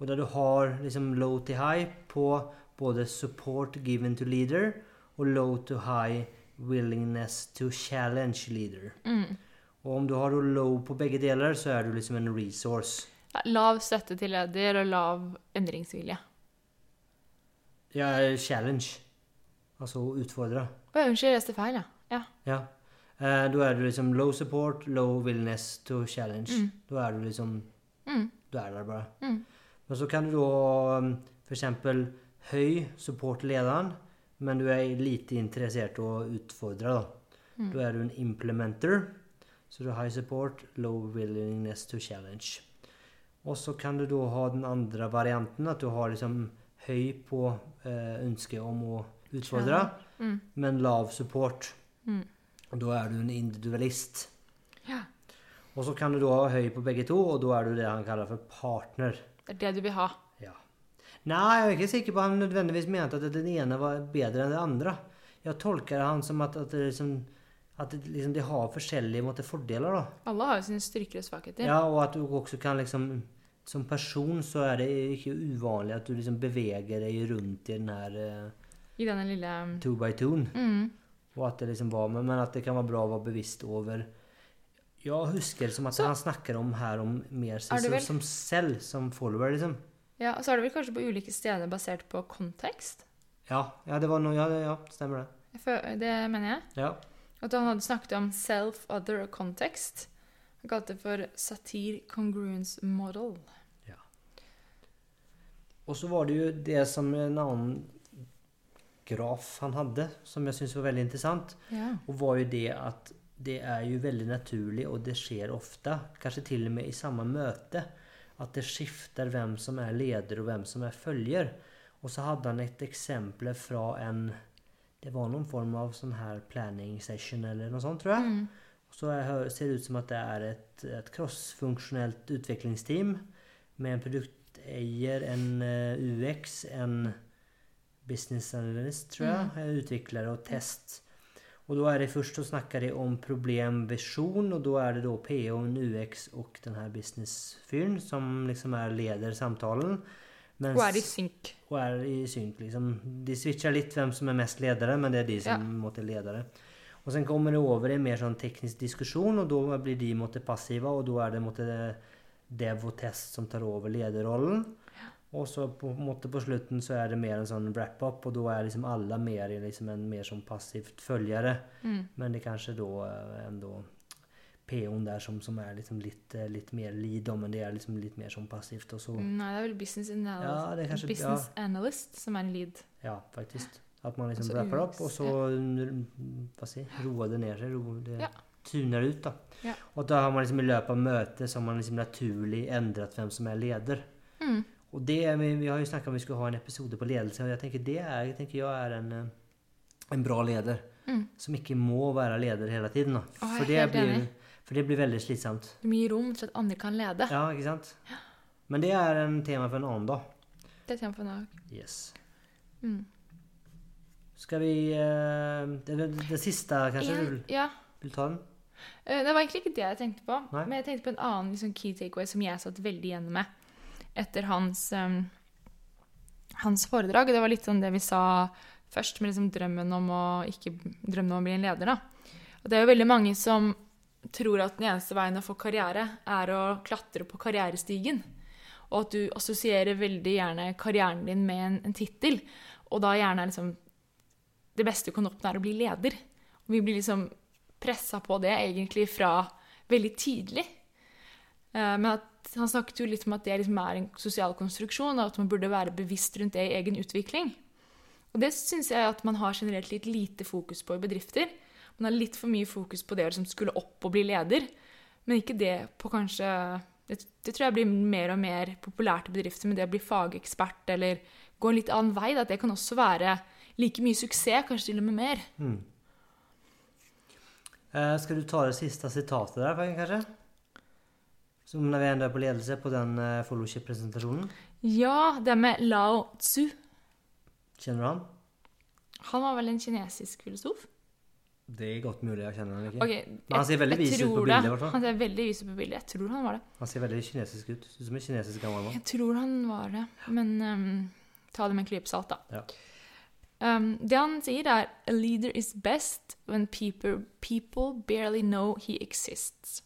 Og der du har liksom low to high på både support given to leader og low to high willingness to challenge leader. Mm. Og om du har low på begge deler, så er du liksom en resource. Ja, lav støtte til leder og lav endringsvilje. Ja, challenge. Altså utfordre. Å, ja, unnskyld, jeg leste feil, ja. ja. Ja. Eh, da er du liksom low support, low willingness to challenge. Mm. Da er du liksom Mm. Du er der bare. Mm. Men så kan du da f.eks. for eksempel høy support lederen, men du er lite interessert i å utfordre. Da. Mm. da er du en implementer. Så du har high support, low willingness to challenge. Og så kan du da ha den andre varianten, at du har liksom høy på eh, ønsket om å utfordre, Mm. men lav support. Mm. Og da er du en individualist. Ja. Og så kan du da ha høy på begge to, og da er du det han kaller for partner. Det er det du vil ha. Ja. Nei, jeg er ikke sikker på at han nødvendigvis mente at den ene var bedre enn den andre. Jeg tolker han som at, at, det liksom, at det liksom, de har forskjellige måte, fordeler. da. Alle har jo sine styrker og svakheter. Ja, Og at du også kan liksom som person så er det ikke uvanlig at du liksom beveger deg rundt i den her eh, I denne lille two by two mm. Og at det liksom var, med, men at det kan være bra å være bevisst over Jeg husker som at Så- han snakker om her om mer seg som, vel- som selv, som follower, liksom. Ja, og så er det vel kanskje på ulike steder basert på kontekst. Ja, ja det var noe Ja, ja stemmer det. Det mener jeg. Ja. At han hadde snakket om self, other og context. Han kalte det for satir congruence model. Og så var det jo det som en annen graf han hadde, som jeg syns var veldig interessant. Ja. Og var jo det at det er jo veldig naturlig, og det skjer ofte, kanskje til og med i samme møte, at det skifter hvem som er leder og hvem som er følger. Og så hadde han et eksempel fra en Det var noen form av sånn her planning session eller noe sånt, tror jeg. Mm. Så jeg ser det ut som at det er et, et crossfunksjonelt utviklingsteam med en produkteier, en eh, UX, en business analyst, tror jeg, en utvikler og test. Og da er det først så snakker de om problemvisjon, og da er det da PO, en UX og denne businessfyren som liksom er leder samtalen. Mens, Og er i synk. og er i synk, liksom. De switcher litt hvem som er mest ledere, men det er de som Ja. måtte ledere. Og sen kommer det over i en mer sånn teknisk diskusjon, og da blir de måtte passiva, og da er det måtte dev og test som tar over lederrollen. Og så på, måtte på slutten så er det mer en sånn wrap-up, og da er liksom alle mer liksom en mer sånn passivt følgere. Mm. Men det kanskje da enda ändå PO-en der som, som er liksom litt, eh, litt mer lead, men det er liksom litt mer sånn passivt. Og så, Nei, det er vel business analyst, Ja, det er kanskje- business analyst som er en lead. Ja, faktisk. At man liksom wrapper opp, og så ja. hva si, roer det ned seg. Det Ja. tuner ut, da. Ja. Og da har man liksom i løpet av møtet så har man liksom naturlig endret hvem som er leder. Mm. Og det, vi, vi har jo snakket om vi skulle ha en episode på ledelse, og jeg tenker det er, jeg tenker jeg er en, eh, en bra leder. Mm. Som ikke må være leder hele tiden. Da. er For, det blir, enig. For det blir veldig slitsomt. Det gir rom til at andre kan lede. Ja, ikke sant? Men det er en tema for en annen da. Det er tema for en dag. Yes. Mm. Skal vi uh, det, det, det siste, kanskje? En- vil, ja. vil ta den? Uh, Det var egentlig ikke det jeg tenkte på. Nei. Men jeg tenkte på en annen liksom, key takeaway som jeg satt veldig igjen med etter hans, um, hans foredrag. Og det var litt sånn det vi sa først, med liksom drømmen om å ikke drømme om å bli en leder. Da. Og det er jo veldig mange som tror at den eneste veien å få karriere, er å klatre på karrierestigen. Og at du assosierer veldig gjerne karrieren din med en, en tittel. Og da gjerne er liksom Det beste du kan oppnå, er å bli leder. Og vi blir liksom pressa på det egentlig fra veldig tidlig. Eh, Men at han snakket jo litt om at det liksom er en sosial konstruksjon, og at man burde være bevisst rundt det i egen utvikling. Og det syns jeg at man har generelt litt lite fokus på i bedrifter. Man har litt for mye fokus på det å liksom skulle opp og bli leder, men ikke det på kanskje det, det tror jeg blir mer og mer populært i bedrifter, men det å bli fagekspert eller gå en litt annen vei, da, at det kan også være like mye suksess, kanskje til og med mer. Mm. Eh, skal du ta det siste sitatet der, kanskje? Som når vi ender på ledelse på den eh, fellowship-presentasjonen. Ja, det med Lao Tzu. Kjenner du han? Han var vel en kinesisk filosof? Det er godt mulig jeg kjenner han ikke. Ok, Men han ser veldig vis ut på bildet, det. Han ser veldig vis ut på bildet. Jeg tror han var det. Han ser veldig kinesisk ut. Ut som en kinesisk gammel mann. Jeg tror han var det, men um, ta det med en klype salt, da. Ja. Um, det han sier, er A leader is best when people, people barely know he exists.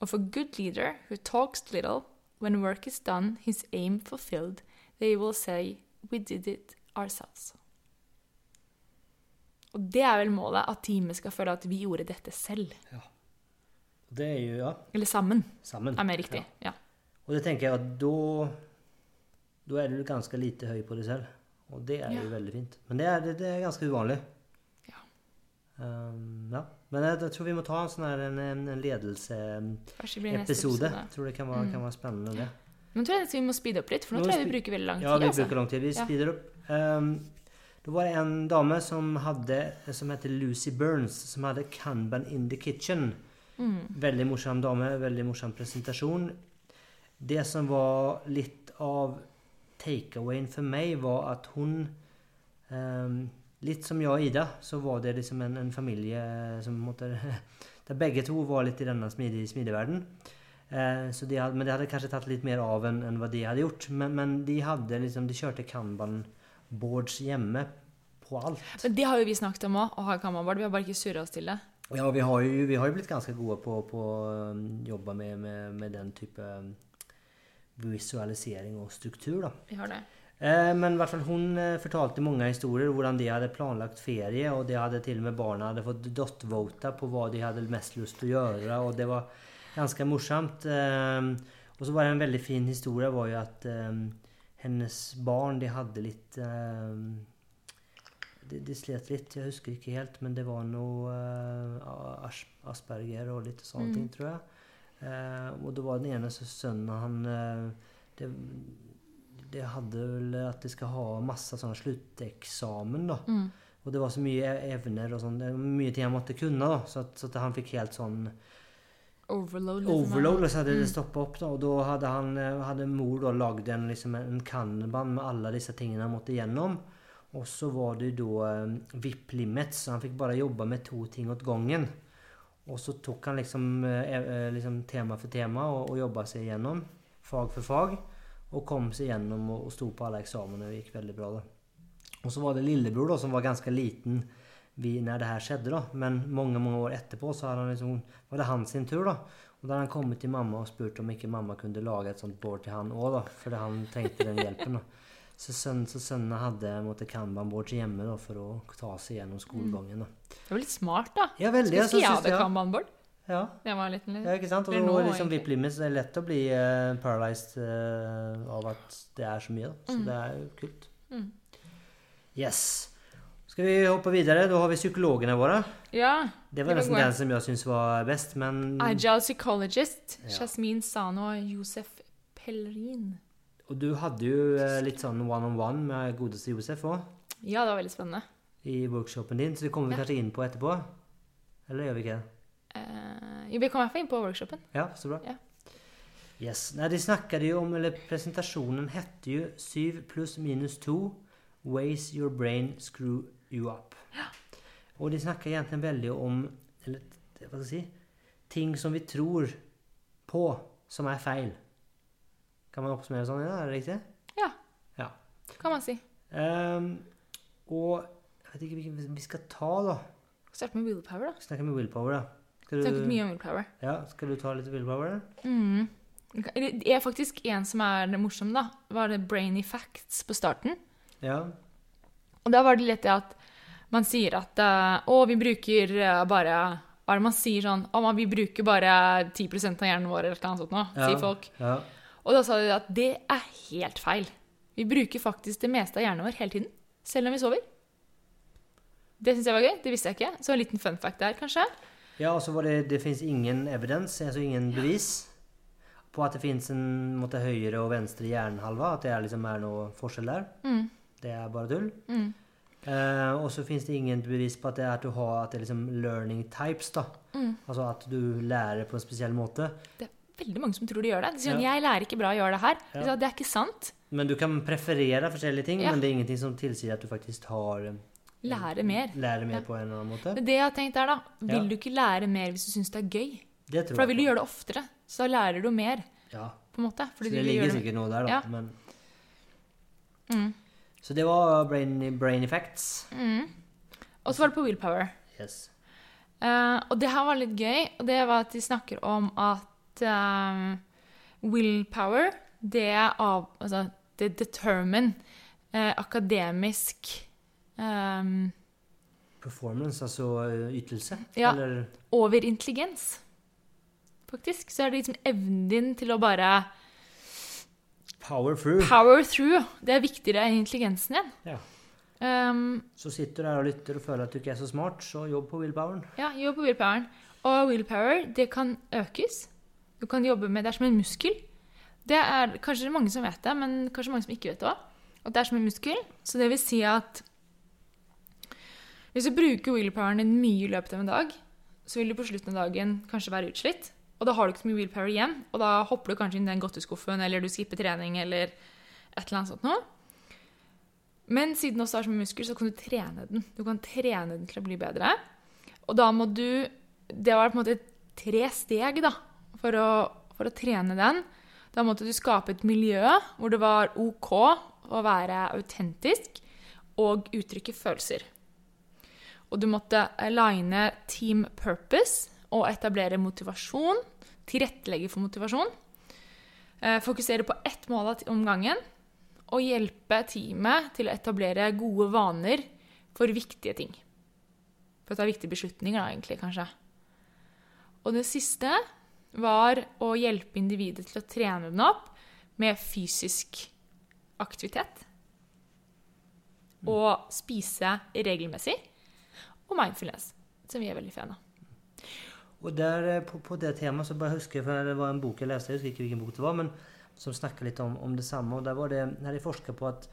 Of a good leader who talks little, when work is done, his aim fulfilled, they will say we did it ourselves. Og det er vel målet, at teamet skal føle at vi gjorde dette selv. Det er jo, ja, Eller sammen, sammen. er mer riktig. Ja. Og det tenker jeg at da Da er du ganske lite høy på deg selv. Og det er Ja. jo veldig fint. Men det er, det, er ganske uvanlig. Ja. Um, ja. Men jeg, jeg tror vi må ta en sånn her en, en ledelseepisode. Jeg tror det kan være, Mm. kan være spennende, det. Men tror jeg vi må speede opp litt, for nå Nå tror jeg vi bruker veldig lang tid. Ja, vi altså. bruker lang tid. Vi Ja. speeder opp. Um, da var det en dame som hadde som heter Lucy Burns, som hadde Kanban in the kitchen. Mm. Veldig morsom dame, veldig morsom presentasjon. Det som var litt av takeawayen for meg, var at hun um, Litt som jeg og Ida, så var det liksom en, en familie som måtte Der begge to var litt i denne smidige smidigverden. Eh, så de hadde, men det hadde kanskje tatt litt mer av enn en hva de hadde gjort. Men, men de hadde liksom, de kjørte kanban-boards hjemme på alt. Men det har jo vi snakket om òg, å ha kammerbord. Vi har bare ikke surra oss til det. Ja, vi har jo, vi har jo blitt ganske gode på å um, jobbe med, med, med den type um, visualisering og struktur. da. Vi har det. Eh, men i hvert fall hun eh, fortalte mange historier hvordan de hadde planlagt ferie, og de hadde til og med barna hadde fått dot-vote på hva de hadde mest lyst til å gjøre, og det var ganske morsomt. Eh, og så var det en veldig fin historie var jo at eh, hennes barn de hadde litt eh, de, de slet litt, jeg husker ikke helt, men det var noe eh, Asperger og litt sånne Mm. ting, tror jeg. Eh, og det var den ene sønnen han det, det hadde vel at de skal ha masse sånn slutteksamen, da. Mm. Og det var så mye e- evner og sånn, mye ting han måtte kunne, da. Så at, så at han fikk helt sånn Overload. liksom. overload, så hadde det Mm. stoppa opp. da, Og da hadde, han, eh, hadde mor da lagd en, liksom, en kanban med alle disse tingene han måtte gjennom. Og så var det da eh, VIP limits, så han fikk bare jobbe med to ting åt gangen. Og så tok han liksom, eh, eh, liksom tema for tema og, og jobba seg igjennom, fag for fag. Og kom seg gjennom og, og sto på alle eksamene og gikk veldig bra. da. Og så var det lillebror da, som var ganske liten vi, når det her skjedde. da. Men mange mange år etterpå så hadde han liksom, var det hans sin tur. da. Og da hadde han kommet til mamma og spurt om ikke mamma kunne lage et sånt board til han òg, fordi han trengte den hjelpen. da. Så, sønnen, så sønnene hadde måtte kanban-boards hjemme da, for å ta seg gjennom skolegangen. da. Det var litt smart, da. Ja, veldig. Skulle ikke jeg hadde kanban-bord? Ja, Det var litt. ja, ikke sant? Og nå, liksom, vi VIP så det er lett å bli uh, paralyzed uh, av at det er så mye. da. Så Mm. det er jo kult. Mm. Yes. Skal vi hoppe videre? Da har vi psykologene våre. Ja. Det var nesten den som jeg syns var best, men Agile psychologist. Ja. Jasmin Sano og Josef Pellerin. Og du hadde jo eh, litt sånn one-on-one med godeste Josef òg Ja, det var veldig spennende. i workshopen din, så det kommer vi Ja. kanskje inn på etterpå? Eller gjør vi ikke det? Jo, vi kom i hvert fall inn på workshopen. Ja, så bra. Ja. Yes. Nei, de snakket jo om, eller Presentasjonen hette jo 7 pluss minus 2 Ways your brain screw you Ja. Og de snakker egentlig veldig om eller, hva skal jeg si, ting som vi tror på, som er feil. Kan man oppsummere sånn? Ja, er det riktig? Kan man si. Um, og jeg vet ikke hvilken vi skal ta, da. Starte med willpower, da. Snakke med willpower, da. Skal Snakket mye om willpower. ja, skal du ta litt willpower? Mm. Det er faktisk en som er morsom, da. Var det brainy facts på starten? Ja. Og da var det litt det at man sier at eh, Å, vi bruker eh, bare Hva er det man sier sånn Å, man- vi bruker bare 10% av hjernen vår, eller noe sånt nå, Ja. sier folk. ja. Og da sa de at det er helt feil. Vi bruker faktisk det meste av hjernen vår hele tiden. Selv når vi sover. Det syns jeg var gøy. Det visste jeg ikke. Så en liten fun fact der, kanskje. Ja, og så var det Det fins ingen evidens, altså ingen bevis, på at det fins en måte, høyre og venstre hjernehalve. At det er, liksom, er noe forskjell der. Mm. Det er bare tull. Mm. Eh, og så fins det ingen bevis på at det er at du har at det er liksom learning types. da. Mm. Altså at du lærer på en spesiell måte. Det er veldig mange som tror de gjør det. De sier Ja. 'Jeg lærer ikke bra å gjøre det her'. Ja. det er ikke sant. Men du kan preferere forskjellige ting, Ja. men det er ingenting som tilsier at du faktisk har eh, Lære mer. Lærer mer på en eller annen måte. Men det jeg har tenkt er da, vil du ikke lære mer hvis du syns det er gøy? Det tror For da vil du gjøre det oftere. Så da lærer du mer. Ja. på en måte. Så det ligger sikkert noe der, da. Ja. Men, Mm. Så det var brain, brain effects. Mm. Og så var det på willpower. Yes. Uh, og det her var litt gøy, og det var at de snakker om at um, willpower, det er av Altså, det determine uh, akademisk um, Performance, altså ytelse? Ja. Eller over intelligens. Faktisk. Så er det liksom evnen din til å bare power through. power through. Det er viktigere enn intelligensen din. Ja. Um, Så sitter du der og lytter og føler at du ikke er så smart, så jobb på willpoweren. ja, jobb på willpoweren. Og willpower, det kan økes. Du kan jobbe med Det er som en muskel. Det er kanskje mange som vet det, men kanskje mange som ikke vet det òg. At det er som en muskel. Så det vil si at hvis du bruker willpoweren din mye i løpet av en dag, så vil du på slutten av dagen kanskje være utslitt. Og da har du ikke så mye willpower igjen, og da hopper du kanskje inn i den godteskuffen, eller du skipper trening, eller et eller annet sånt noe. Men siden det også er som en muskel, så kan du trene den. Du kan trene den til å bli bedre. Og da må du Det var på en måte tre steg da, for å, for å trene den. Da måtte du skape et miljø hvor det var OK å være autentisk og uttrykke følelser. Og du måtte aligne team purpose og etablere motivasjon. Tilrettelegge for motivasjon. Eh, fokusere på ett mål om gangen. Og hjelpe teamet til å etablere gode vaner for viktige ting. For å ta viktige beslutninger, da, egentlig, kanskje. Og det siste var å hjelpe individet til å trene den opp med fysisk aktivitet. Og spise regelmessig. Og mindfulness, som vi er veldig fan av. Og der, eh, på, på det temaet så bare husker jeg, for det var en bok jeg leste, jeg husker ikke hvilken bok det var, men som snakker litt om, om det samme. Og der var det, der jeg forska på at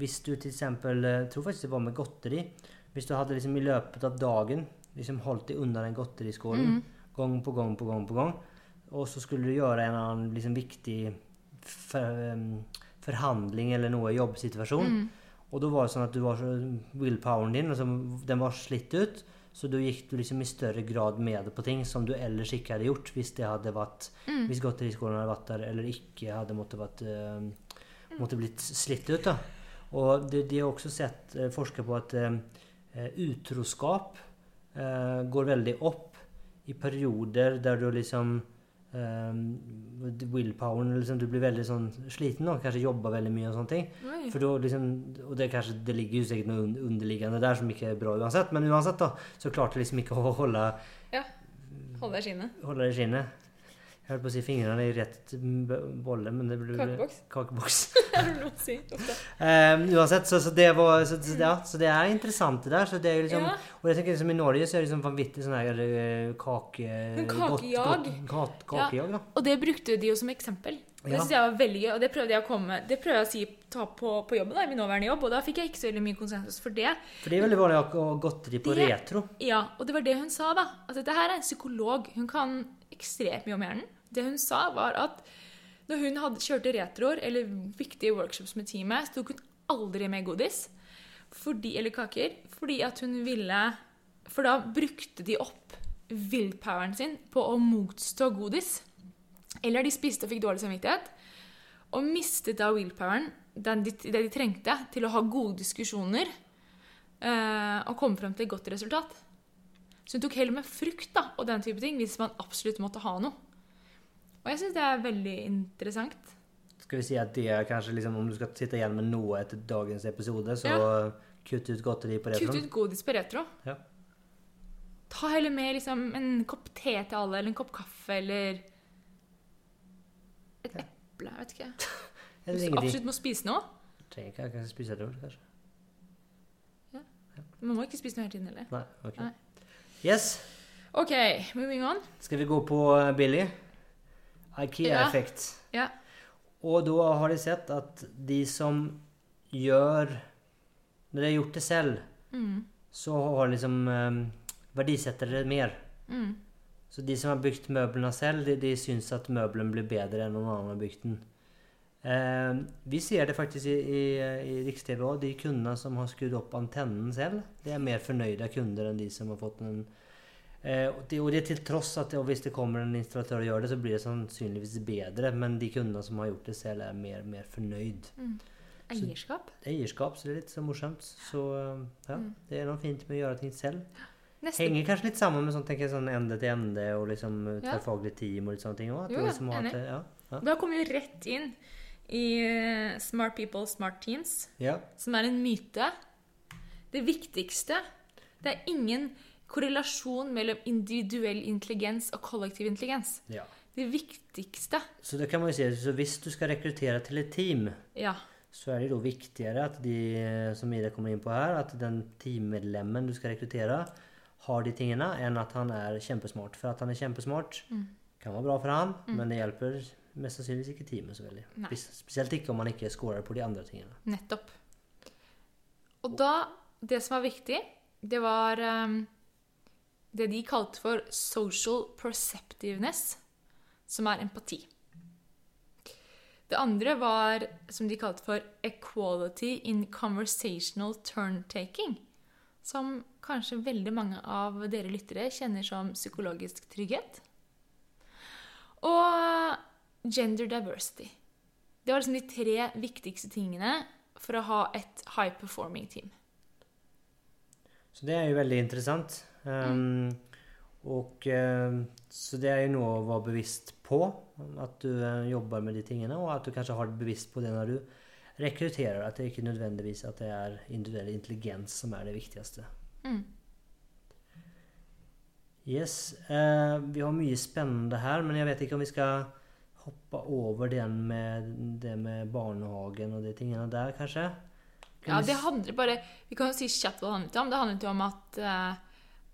hvis du til eksempel, jeg tror faktisk det var med godteri, hvis du hadde liksom i løpet av dagen liksom holdt deg unna den godteriskålen Mm. gang på gang på gang på gang, og så skulle du gjøre en annen liksom viktig for, em, forhandling eller noe jobbsituasjon, Mm. og da var det sånn at du var så willpoweren din, altså, den var slitt ut, så da gikk du liksom i større grad med på ting som du ellers ikke hadde gjort hvis det hadde vært Mm. hvis godteriskolen hadde vært der eller ikke hadde måttet, vært, uh, måttet blitt slitt ut. Da. Og de, de har også sett uh, forska på at eh, eh, utroskap eh, går veldig opp i perioder der du liksom eh, Willpoweren liksom, Du blir veldig sånn sliten og kanskje jobber veldig mye og sånne ting. Oi. For da liksom, og det, kanskje, det ligger jo sikkert noe underliggende der som ikke er bra uansett, men uansett da, så klarte jeg liksom ikke å holde, deg skinnet. holde det i skinnet. Jeg holdt på å si fingrene i rett bolle, men det blir Kakeboks. kakeboks. Si? Eh, uansett, så, så, det var, så, så, ja, så det er interessant det der. Så det er liksom, Ja. Og jeg tenker liksom I Norge så er det liksom vanvittig sånn her eh, kake... Godt- kakejag. godt- Kakejag, da. Og det brukte de jo som eksempel. Det synes jeg var veldig gøy, og det prøvde jeg å komme Det prøvde jeg å si ta på, på jobben, da, i min nåværende jobb, og da fikk jeg ikke så veldig mye konsensus for det. For det er veldig vanlig å ha godteri på Det- retro. Ja, og det var det hun sa, da. At dette her er en psykolog. Hun kan ekstremt mye om hjernen. Det hun sa, var at når hun hadde, kjørte retroer eller viktige workshops med teamet, så tok hun aldri med godis fordi, eller kaker fordi at hun ville For da brukte de opp willpoweren sin på å motstå godis. Eller de spiste og fikk dårlig samvittighet. Og mistet da willpoweren, den de, det de trengte til å ha gode diskusjoner eh, og komme frem til et godt resultat. Så hun tok heller med frukt da, og den type ting hvis man absolutt måtte ha noe. Og jeg syns det er veldig interessant. Skal vi si at det er kanskje liksom, Om du skal sitte igjen med noe etter dagens episode, så kutt ut godteri på Kutt ut godis på retro. Ja. Ta heller med liksom, en kopp te til alle, eller en kopp kaffe, eller et eple. Jeg vet ikke. Hvis du absolutt må spise noe. Trenger ikke kanskje spise det, kanskje. Ja. Man må ikke spise noe hele tiden heller. Nei, ok. Nei. Yes. OK, moving on. Skal vi gå på eh, Billy? IKEA-effekt. Ja. Og da har de sett at de som gjør Når de har gjort det selv, Mm. så har liksom um, verdisetter det mer. Mm. Så de som har bygd møblene selv, de, de syns at møbelen blir bedre enn noen annen har bygd den. Eh, vi ser det faktisk i, i, i Riks-TV òg. De kundene som har skrudd opp antennen selv, det er mer fornøyde kunder enn de som har fått en eh, og, det, og det til tross at det, og hvis det kommer en installatør og gjør det, så blir det sannsynligvis bedre. Men de kundene som har gjort det selv, er mer, mer fornøyd. Eierskap. Eierskap, så det er litt så morsomt. Så eh, ja, Mm. det er noe fint med å gjøre ting selv. Neste Henger kanskje litt sammen med sånn, tenker jeg, sånn ende til ende og liksom tverrfaglig team og litt sånne ting òg. Jo, ja, liksom ja, ja. Da kommer vi rett inn i eh, Smart People, Smart Teams, ja. som er en myte. Det viktigste Det er ingen korrelasjon mellom individuell intelligens og kollektiv intelligens. ja. Det viktigste Så det kan man jo si, så hvis du skal rekruttere til et team, Ja. så er det da viktigere at de, eh, som Ida kommer inn på her, at den teammedlemmen du skal rekruttere, har de tingene, enn at han er kjempesmart. For at han er kjempesmart Mm. kan være bra for han, men det hjelper mest sannsynligvis ikke teamet så veldig. Nei. Spesielt ikke om man ikke scorer på de andre tingene. Nettopp. Og da Det som var viktig, det var um, det de kalte for social perceptiveness, som er empati. Det andre var som de kalte for equality in conversational turn-taking. Som kanskje veldig mange av dere lyttere kjenner som psykologisk trygghet. Og gender diversity. Det var liksom de tre viktigste tingene for å ha et high performing team. Så det er jo veldig interessant. Ehm, och ehm, Så det er jo noe å være bevisst på at du jobber med de tingene og at du kanskje har det bevisst på det når du rekrutterer. At det ikke nødvendigvis at det er individuell intelligens som er det viktigste. Mm. Yes, Uh, vi har mye spennende her, men jeg vet ikke om vi skal hoppe over den med det med barnehagen og de tingene der, kanskje? Kan Ja, det handler bare Vi kan jo si kjapt hva det handlet om. Det handlet jo om at uh,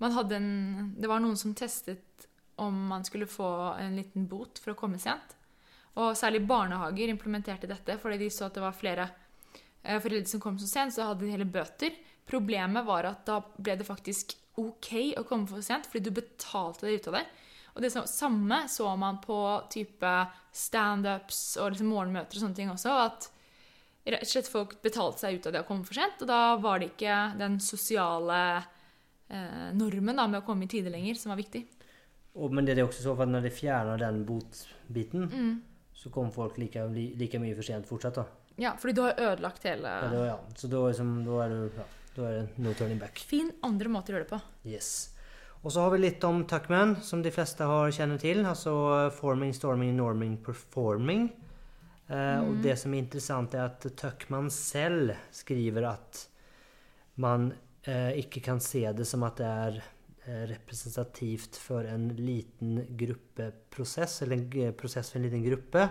man hadde en Det var noen som testet om man skulle få en liten bot for å komme sent. Og særlig barnehager implementerte dette fordi de så at det var flere uh, foreldre som kom så sent, så hadde de hele bøter. Problemet var at da ble det faktisk ok å komme for sent, fordi du betalte deg ut av det. Og det samme så man på type standups og liksom morgenmøter og sånne ting også. at rett og slett folk betalte seg ut av det å komme for sent, og da var det ikke den sosiale eh, normen da, med å komme i tide lenger som var viktig. Og, men det er det også så for at når de fjerner den botbiten, Mm. så kom folk like, like mye for sent fortsatt. da. Ja, fordi du har ødelagt hele Ja, da, ja. Så da, liksom, da, er det, ja, da er det no turning back. Finn andre måter å gjøre det på. Yes. Og så har vi litt om Tuckman, som de fleste har kjenner til. Altså eh, forming, storming, norming, performing. Eh, Og det som er interessant, er at Tuckman selv skriver at man eh, ikke kan se det som at det er eh, representativt for en liten gruppeprosess, eller en prosess for en liten gruppe.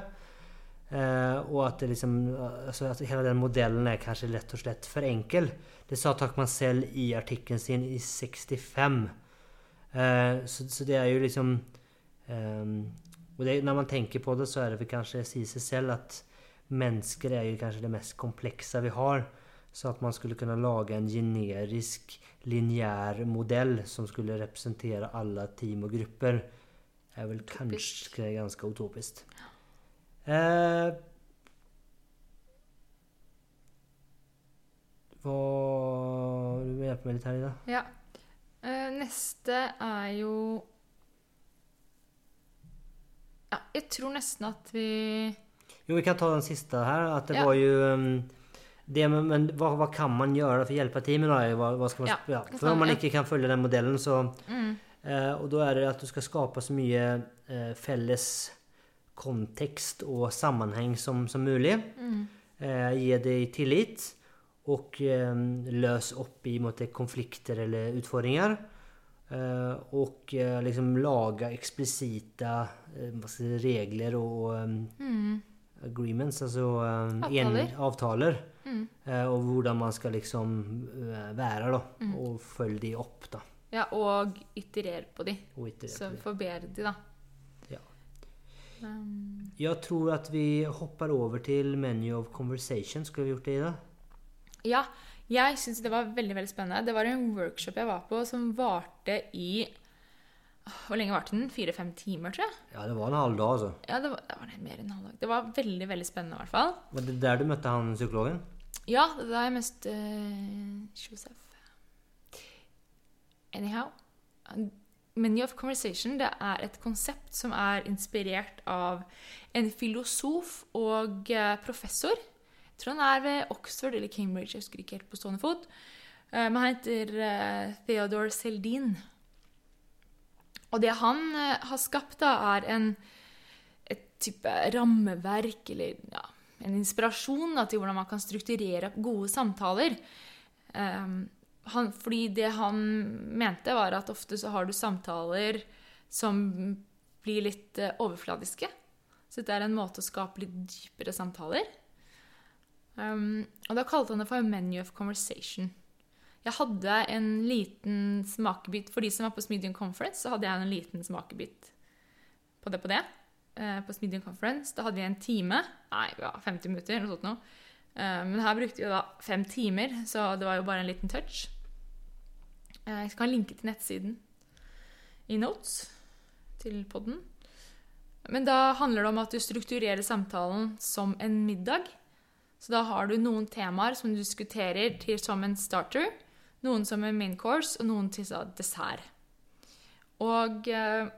Eh, og at det liksom altså at hele den modellen er kanskje rett og slett for enkel. Det sa Tuckman selv i artikkelen sin i 65. Eh, så, så det er jo liksom um, Og det, når man tenker på det, så er det vel kanskje si seg selv at mennesker er jo kanskje det mest komplekse vi har. Så at man skulle kunne lage en generisk, lineær modell som skulle representere alle team og grupper, er vel Utopisk. kanskje ganske utopisk. Eh, hva Du må hjelpe meg litt her, Ida. Ja. Eh, neste er jo Ja, jeg tror nesten at vi Jo, vi kan ta den siste her. At det Ja. var jo um, det, men men hva, hva kan man gjøre for å hjelpe teamet? Hva, hva man, Ja, ja. For om man ikke kan følge den modellen, så mm, eh, Og da er det at du skal skape så mye eh, felles kontekst og sammenheng som, som mulig. mm, Eh, gi deg tillit, og eh, løs opp i måte, konflikter eller utfordringer. Eh, og eh, liksom lage eksplisitte eh, regler og mm, agreements, altså Avtaler. en, avtaler. mm. og hvordan man skal liksom være, da. Mm. Og følge de opp, da. Ja, og iterere på de. Og Så forbedre de, da. Ja. Um, Jeg tror at vi hopper over til menu of conversation. Skulle vi gjort det, Ida? Ja, jeg syns det var veldig veldig spennende. Det var en workshop jeg var på som varte i Hvor lenge varte den? Fire-fem timer, tror jeg. Ja, det var en halv dag, altså. Ja, det var, det var mer enn en halv dag. Det var veldig veldig spennende, i hvert fall. Var det der du møtte han psykologen? Ja, det er mest uh, Joseph. Anyhow. Menu of Conversation det er et konsept som er inspirert av en filosof og eh, professor. Tror han er ved Oxford eller Cambridge, jeg husker ikke helt på stående fot. Eh, men han heter eh, Theodore Seldin. Og det han eh, har skapt, da, er en, et type rammeverk, eller ja, en inspirasjon da, til hvordan man kan strukturere opp gode samtaler. Um, han, fordi det han mente, var at ofte så har du samtaler som blir litt overfladiske. Så dette er en måte å skape litt dypere samtaler. Um, og da kalte han det for menu of conversation. Jeg hadde en liten smakebit For de som var på Smedium Conference, så hadde jeg en liten smakebit på det på det. Uh, på Smedium Conference. Da hadde vi en time. Nei, ja, 50 minutter, noe sånt. Eh, men her brukte vi da fem timer, så det var jo bare en liten touch. Uh, jeg skal linke til nettsiden i notes til podden. Men da handler det om at du strukturerer samtalen som en middag. Så da har du noen temaer som du diskuterer til som en starter, noen som en main course, og noen til så dessert. Og eh,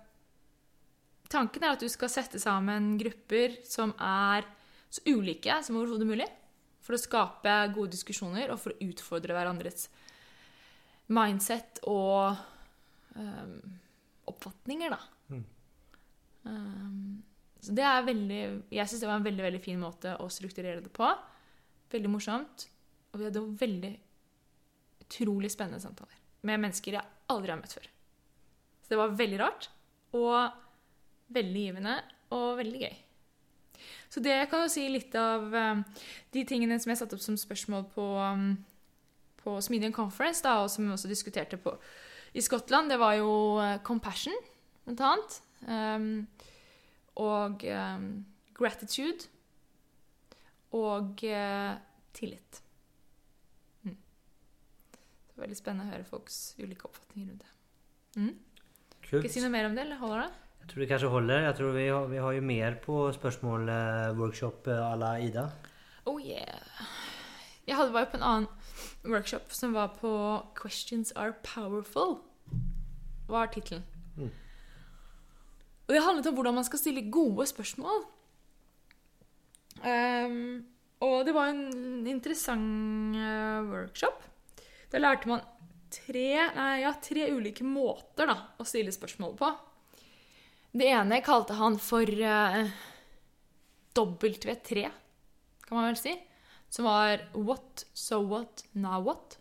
tanken er at du skal sette sammen grupper som er så ulike som overhodet mulig. For å skape gode diskusjoner og for å utfordre hverandres mindset og eh, oppfatninger, da. Mm. Um, så det er veldig Jeg syns det var en veldig veldig fin måte å strukturere det på. Veldig morsomt. Og vi hadde veldig utrolig spennende samtaler med mennesker jeg aldri har møtt før. Så det var veldig rart og veldig givende og veldig gøy. Så det kan jo si litt av um, de tingene som jeg satte opp som spørsmål på, um, på Smedian Conference, da, og som vi også diskuterte på i Skottland. Det var jo uh, compassion, blant annet. Um, og um, gratitude. Og uh, tillit. Mm. Det er veldig spennende å høre folks ulike oppfatninger rundt det. Mm. Skal jeg si noe mer om det, eller holder det? Jeg tror det kanskje holder. Jeg tror vi har, vi har jo mer på spørsmål eh, workshop eh, à la Ida. Oh yeah. Jeg hadde var jo på en annen workshop som var på 'Questions are powerful'. Hva er tittelen. Og det handlet om hvordan man skal stille gode spørsmål. Um, og det var en interessant uh, workshop. Da lærte man tre, nei, ja, tre ulike måter da, å stille spørsmål på. Det ene kalte han for uh, W3, kan man vel si. Som var what, so what, now what.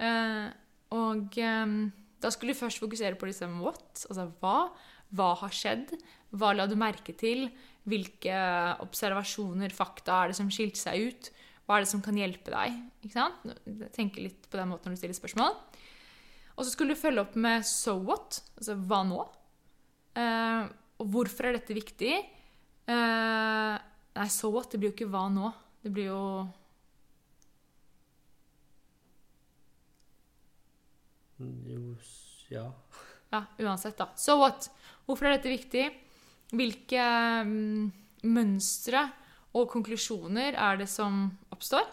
uh, og um, da skulle du først fokusere på liksom what, altså hva. Hva har skjedd? Hva la du merke til? Hvilke observasjoner, fakta er det som skilte seg ut? Hva er det som kan hjelpe deg? Ikke sant? Tenke litt på den måten når du stiller spørsmål. Og så skulle du følge opp med so what? Altså hva nå? Eh, og hvorfor er dette viktig? Eh, nei, so what? Det blir jo ikke hva nå. Det blir jo Jo, ja. Ja, uansett, da. So what? Hvorfor er dette viktig? Hvilke mm, mønstre og konklusjoner er det som oppstår?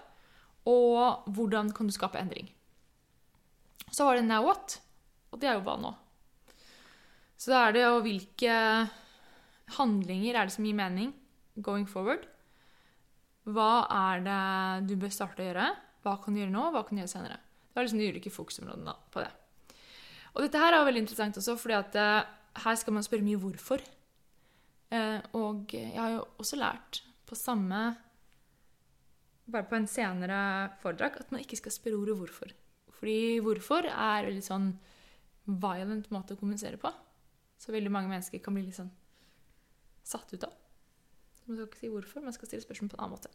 Og hvordan kan du skape endring? Så var det now what, og det er jo hva nå. Så da er det jo hvilke handlinger er det som gir mening going forward? Hva er det du bør starte å gjøre? Hva kan du gjøre nå, hva kan du gjøre senere? Det var liksom de ulike fokusområdene på det. Og dette her er jo veldig interessant også, fordi at eh, her skal man spørre mye hvorfor. Eh, og jeg har jo også lært på samme Bare på en senere foredrag at man ikke skal spørre ordet 'hvorfor'. Fordi 'hvorfor' er veldig sånn violent måte å kommunisere på. Så veldig mange mennesker kan bli litt sånn satt ut av. Så Man skal ikke si hvorfor, man skal stille spørsmål på en annen måte.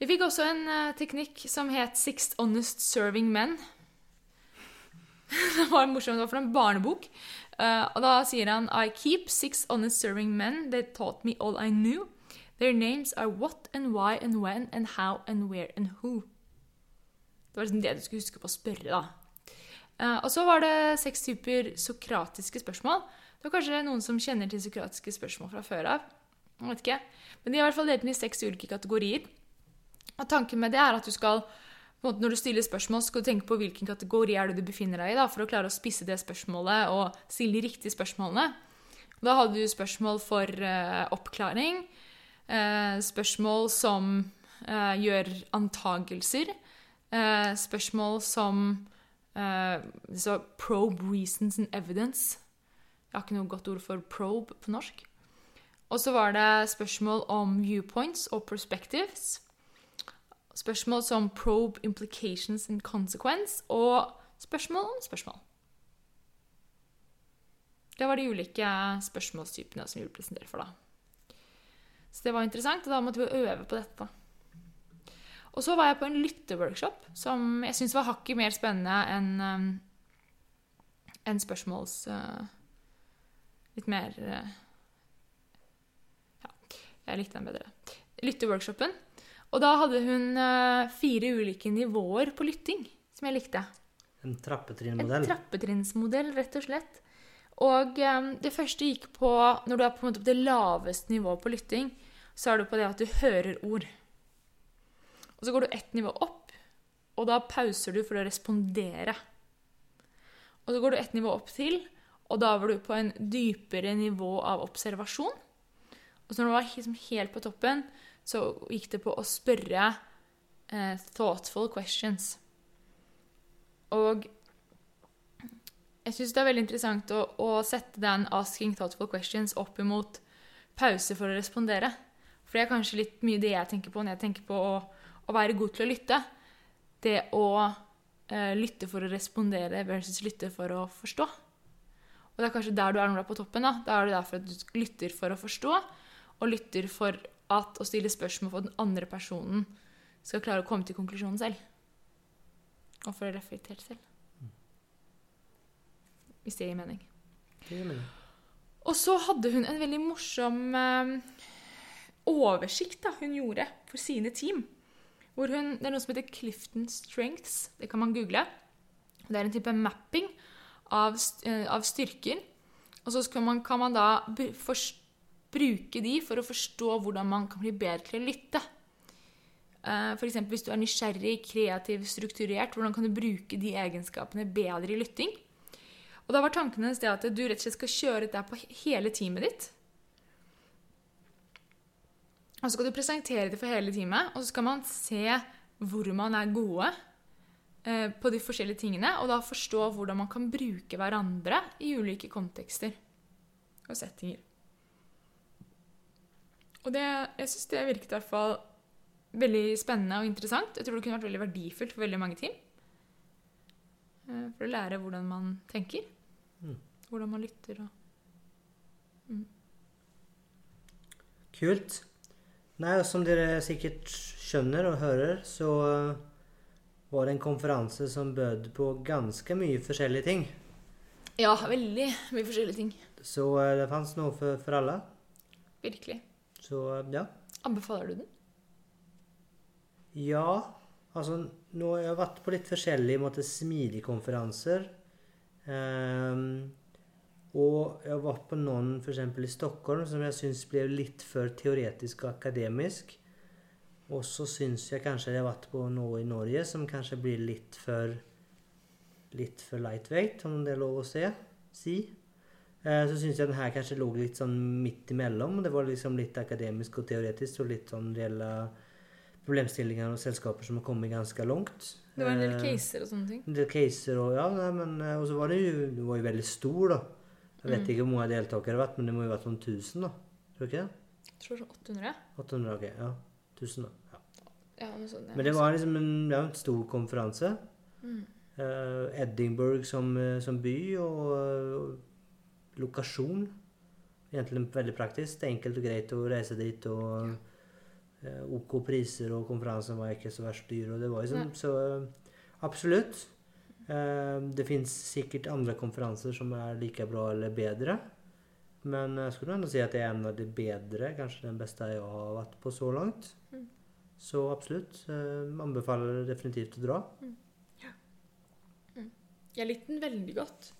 Vi fikk også en eh, teknikk som het 'Sixth Honest Serving Men'. det var morsomt, det var fra en barnebok. Uh, og da sier han I keep six honest serving men They taught me all I knew. Their names are what and why and when and how and where and who. Det var liksom det du skulle huske på å spørre, da. Uh, og så var det seks typer sokratiske spørsmål. Det var kanskje noen som kjenner til sokratiske spørsmål fra før av. Jeg vet ikke. Men de er i hvert fall delt inn i seks ulike kategorier. Og tanken med det er at du skal måte, Når du stiller spørsmål, skal du tenke på hvilken kategori er det du befinner deg i, da, for å klare å spisse det spørsmålet og stille de riktige spørsmålene. Da hadde du spørsmål for uh, oppklaring, uh, spørsmål som uh, gjør antagelser, spørsmål som probe reasons and evidence. Jeg har ikke noe godt ord for probe på norsk. Og så var det spørsmål om viewpoints og perspectives. Spørsmål som probe implications and consequence, og spørsmål om spørsmål. Det var de ulike spørsmålstypene som vi ville presentere for, da. Så det var interessant, og da måtte vi øve på dette. Og så var jeg på en lytteworkshop som jeg syns var hakket mer spennende enn en spørsmåls... uh, litt mer uh, Ja, jeg likte den bedre. Lytteworkshopen. Og da hadde hun uh, fire ulike nivåer på lytting, som jeg likte. En En trappetrinnmodell. rett og slett. Og um, det første gikk på Når du er på, på det laveste nivået på lytting, så er du på det at du hører ord. Og så går du ett nivå opp, og da pauser du for å respondere. Og så går du ett nivå opp til, Og da var du på en dypere nivå av observasjon. Og så når du var liksom helt på toppen, så gikk det på å spørre eh, thoughtful questions. Og jeg syns det er veldig interessant å, å, sette den 'asking thoughtful questions' opp imot pause for å respondere. For det er kanskje litt mye det jeg tenker på når jeg tenker på å, å være god til å lytte. Det å eh, lytte for å respondere versus lytte for å forstå. Og det er kanskje der du er når du er på toppen. Da, da er det derfor at du lytter for å forstå, og lytter for at å stille spørsmål for den andre personen skal klare å komme til konklusjonen selv. Og for å reflektere selv. Hvis det gir mening. Det gir mening. Og så hadde hun en veldig morsom eh, oversikt da, hun gjorde for sine team. Hvor hun, det er noe som heter Clifton Strengths. Det kan man google. Det er en type mapping av, eh, av styrker. Og så kan man, kan man da br- fors- bruke de for å forstå hvordan man kan bli bedre til å lytte. F.eks. For eksempel hvis du er nysgjerrig, kreativ, strukturert, hvordan kan du bruke de egenskapene bedre i lytting? Og da var tanken hennes det at du rett og slett skal kjøre dette på hele teamet ditt. Og så skal du presentere det for hele teamet, og så skal man se hvor man er gode eh, på de forskjellige tingene, og da forstå hvordan man kan bruke hverandre i ulike kontekster og settinger. Og det, jeg syns det virket i hvert fall veldig spennende og interessant. Jeg tror det kunne vært veldig verdifullt for veldig mange team. Eh, For å lære hvordan man tenker. Mm. Hvordan man lytter og Kult. Nei, som dere sikkert skjønner og hører, så eh, var det en konferanse som bød på ganske mye forskjellige ting. Ja, veldig mye forskjellige ting. Så eh, det fanns noe for, for alle. Virkelig. Så ja. Anbefaler du den? Ja, altså nå har jeg vært på litt forskjellige måte, smidige konferanser. Um, og jeg har vært på noen f.eks. i Stockholm som jeg syns ble litt for teoretisk og akademisk. Og så syns jeg kanskje jeg har vært på noe i Norge som kanskje blir litt for litt for lightweight, om det er lov å se, si. Eh, så syns jeg den her kanskje lå litt sånn midt imellom. Det var liksom litt akademisk og teoretisk og litt sånn reelle problemstillinger og selskaper som har kommet ganske langt. Det var en del Eh, caser og sånne ting. en del caser og ja, men eh, Og så var det jo Det var jo veldig stor, da. Jeg vet Mm. ikke hvor mange deltakere det har vært, men det må jo ha vært noen tusen, da. Tror du ikke det? Jeg tror sånn 800. 800, ok. Ja. 1000, da. Ja. Ja, men, sånn, Men det var liksom en, ja, en stor konferanse. Mm. Uh, Edinburgh som, som by og, eh, lokasjon. Egentlig veldig praktisk. Det er enkelt og greit å reise dit. og eh, OK priser, og konferansen var ikke så verst dyr. og det var liksom, Så eh, absolutt. Eh, det fins sikkert andre konferanser som er like bra eller bedre. Men jeg skulle ennå si at det er en av de bedre, kanskje den beste jeg har vært på så langt. Mm. Så absolutt. Eh, anbefaler definitivt å dra. Jeg likte den veldig godt.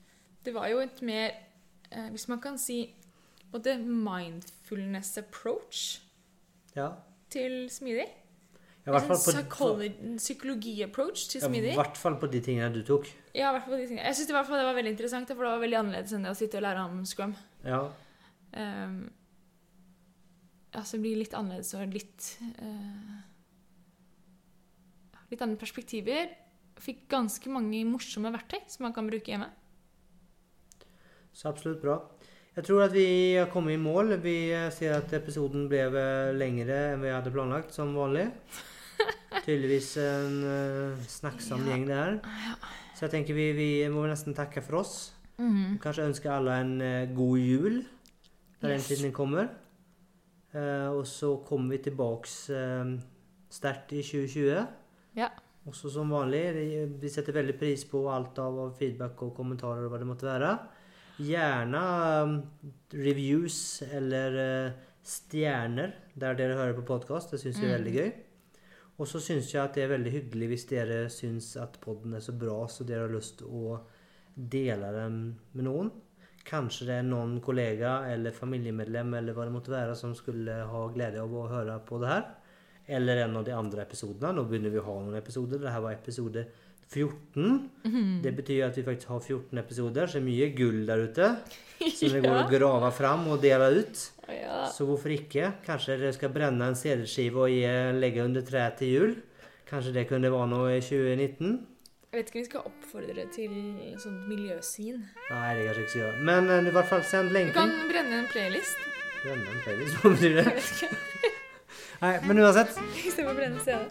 Det var jo et mer eh, Hvis man kan si både mindfulness approach Ja. til smidig. Ja, fall En på, psykologi-approach til smidig. i hvert fall på de tingene du tok. Ja, hvert fall de tingene. Jeg fall det var veldig interessant, for det var veldig annerledes enn det å sitte og lære om scrum. Ja. Um, altså det blir litt annerledes og litt uh, Litt andre perspektiver. Fikk ganske mange morsomme verktøy som man kan bruke hjemme. Så absolutt bra. Jeg tror at vi har kommet i mål. Vi eh, ser at episoden ble eh, lengre enn vi hadde planlagt, som vanlig. Tydeligvis en uh, snakksom Ja. gjeng det her. Så jeg tenker vi, vi må nesten takke for oss. Mhm. Kanskje ønske alle en uh, god jul når den Yes. tiden kommer. Uh, og så kommer vi tilbake uh, sterkt i 2020. Ja. Også som vanlig, vi setter veldig pris på alt av av feedback og kommentarer og hva det måtte være. Gjerne um, reviews eller eh, stjerner der dere hører på podkast. Det syns vi er Mm. veldig gøy. Og så syns jeg at det er veldig hyggelig hvis dere syns at podden er så bra så dere har lyst til å dele den med noen. Kanskje det er noen kollega eller familiemedlem eller hva det måtte være som skulle ha glede av å høre på det her. Eller en av de andre episodene. Nå begynner vi å ha noen episoder. Dette var episode 14. Mhm. Det betyr at vi faktisk har 14 episoder, så det er mye gull der ute. Som det går og graver grave fram og deler ut. Ja. Så hvorfor ikke? Kanskje dere skal brenne en CD-skive og legge under treet til jul? Kanskje det kunne være noe i 2019? Jeg vet ikke om vi skal oppfordre til sånt miljøsyn. Nei, det kanskje ikke skal gjøre. Men eh, i hvert fall send Du kan brenne en playlist. Brenne en playlist, hva betyr det? Jeg vet ikke. Nei, men uansett.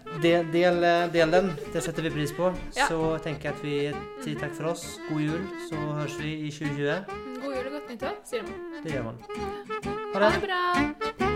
Del, del, eh, del den. Det setter vi pris på. Ja. Så tenker jeg at vi sier takk for oss. God jul. Så høres vi i 2020. God jul og godt nyttår, sier man. Det gjør man. Ha Ha det. det bra!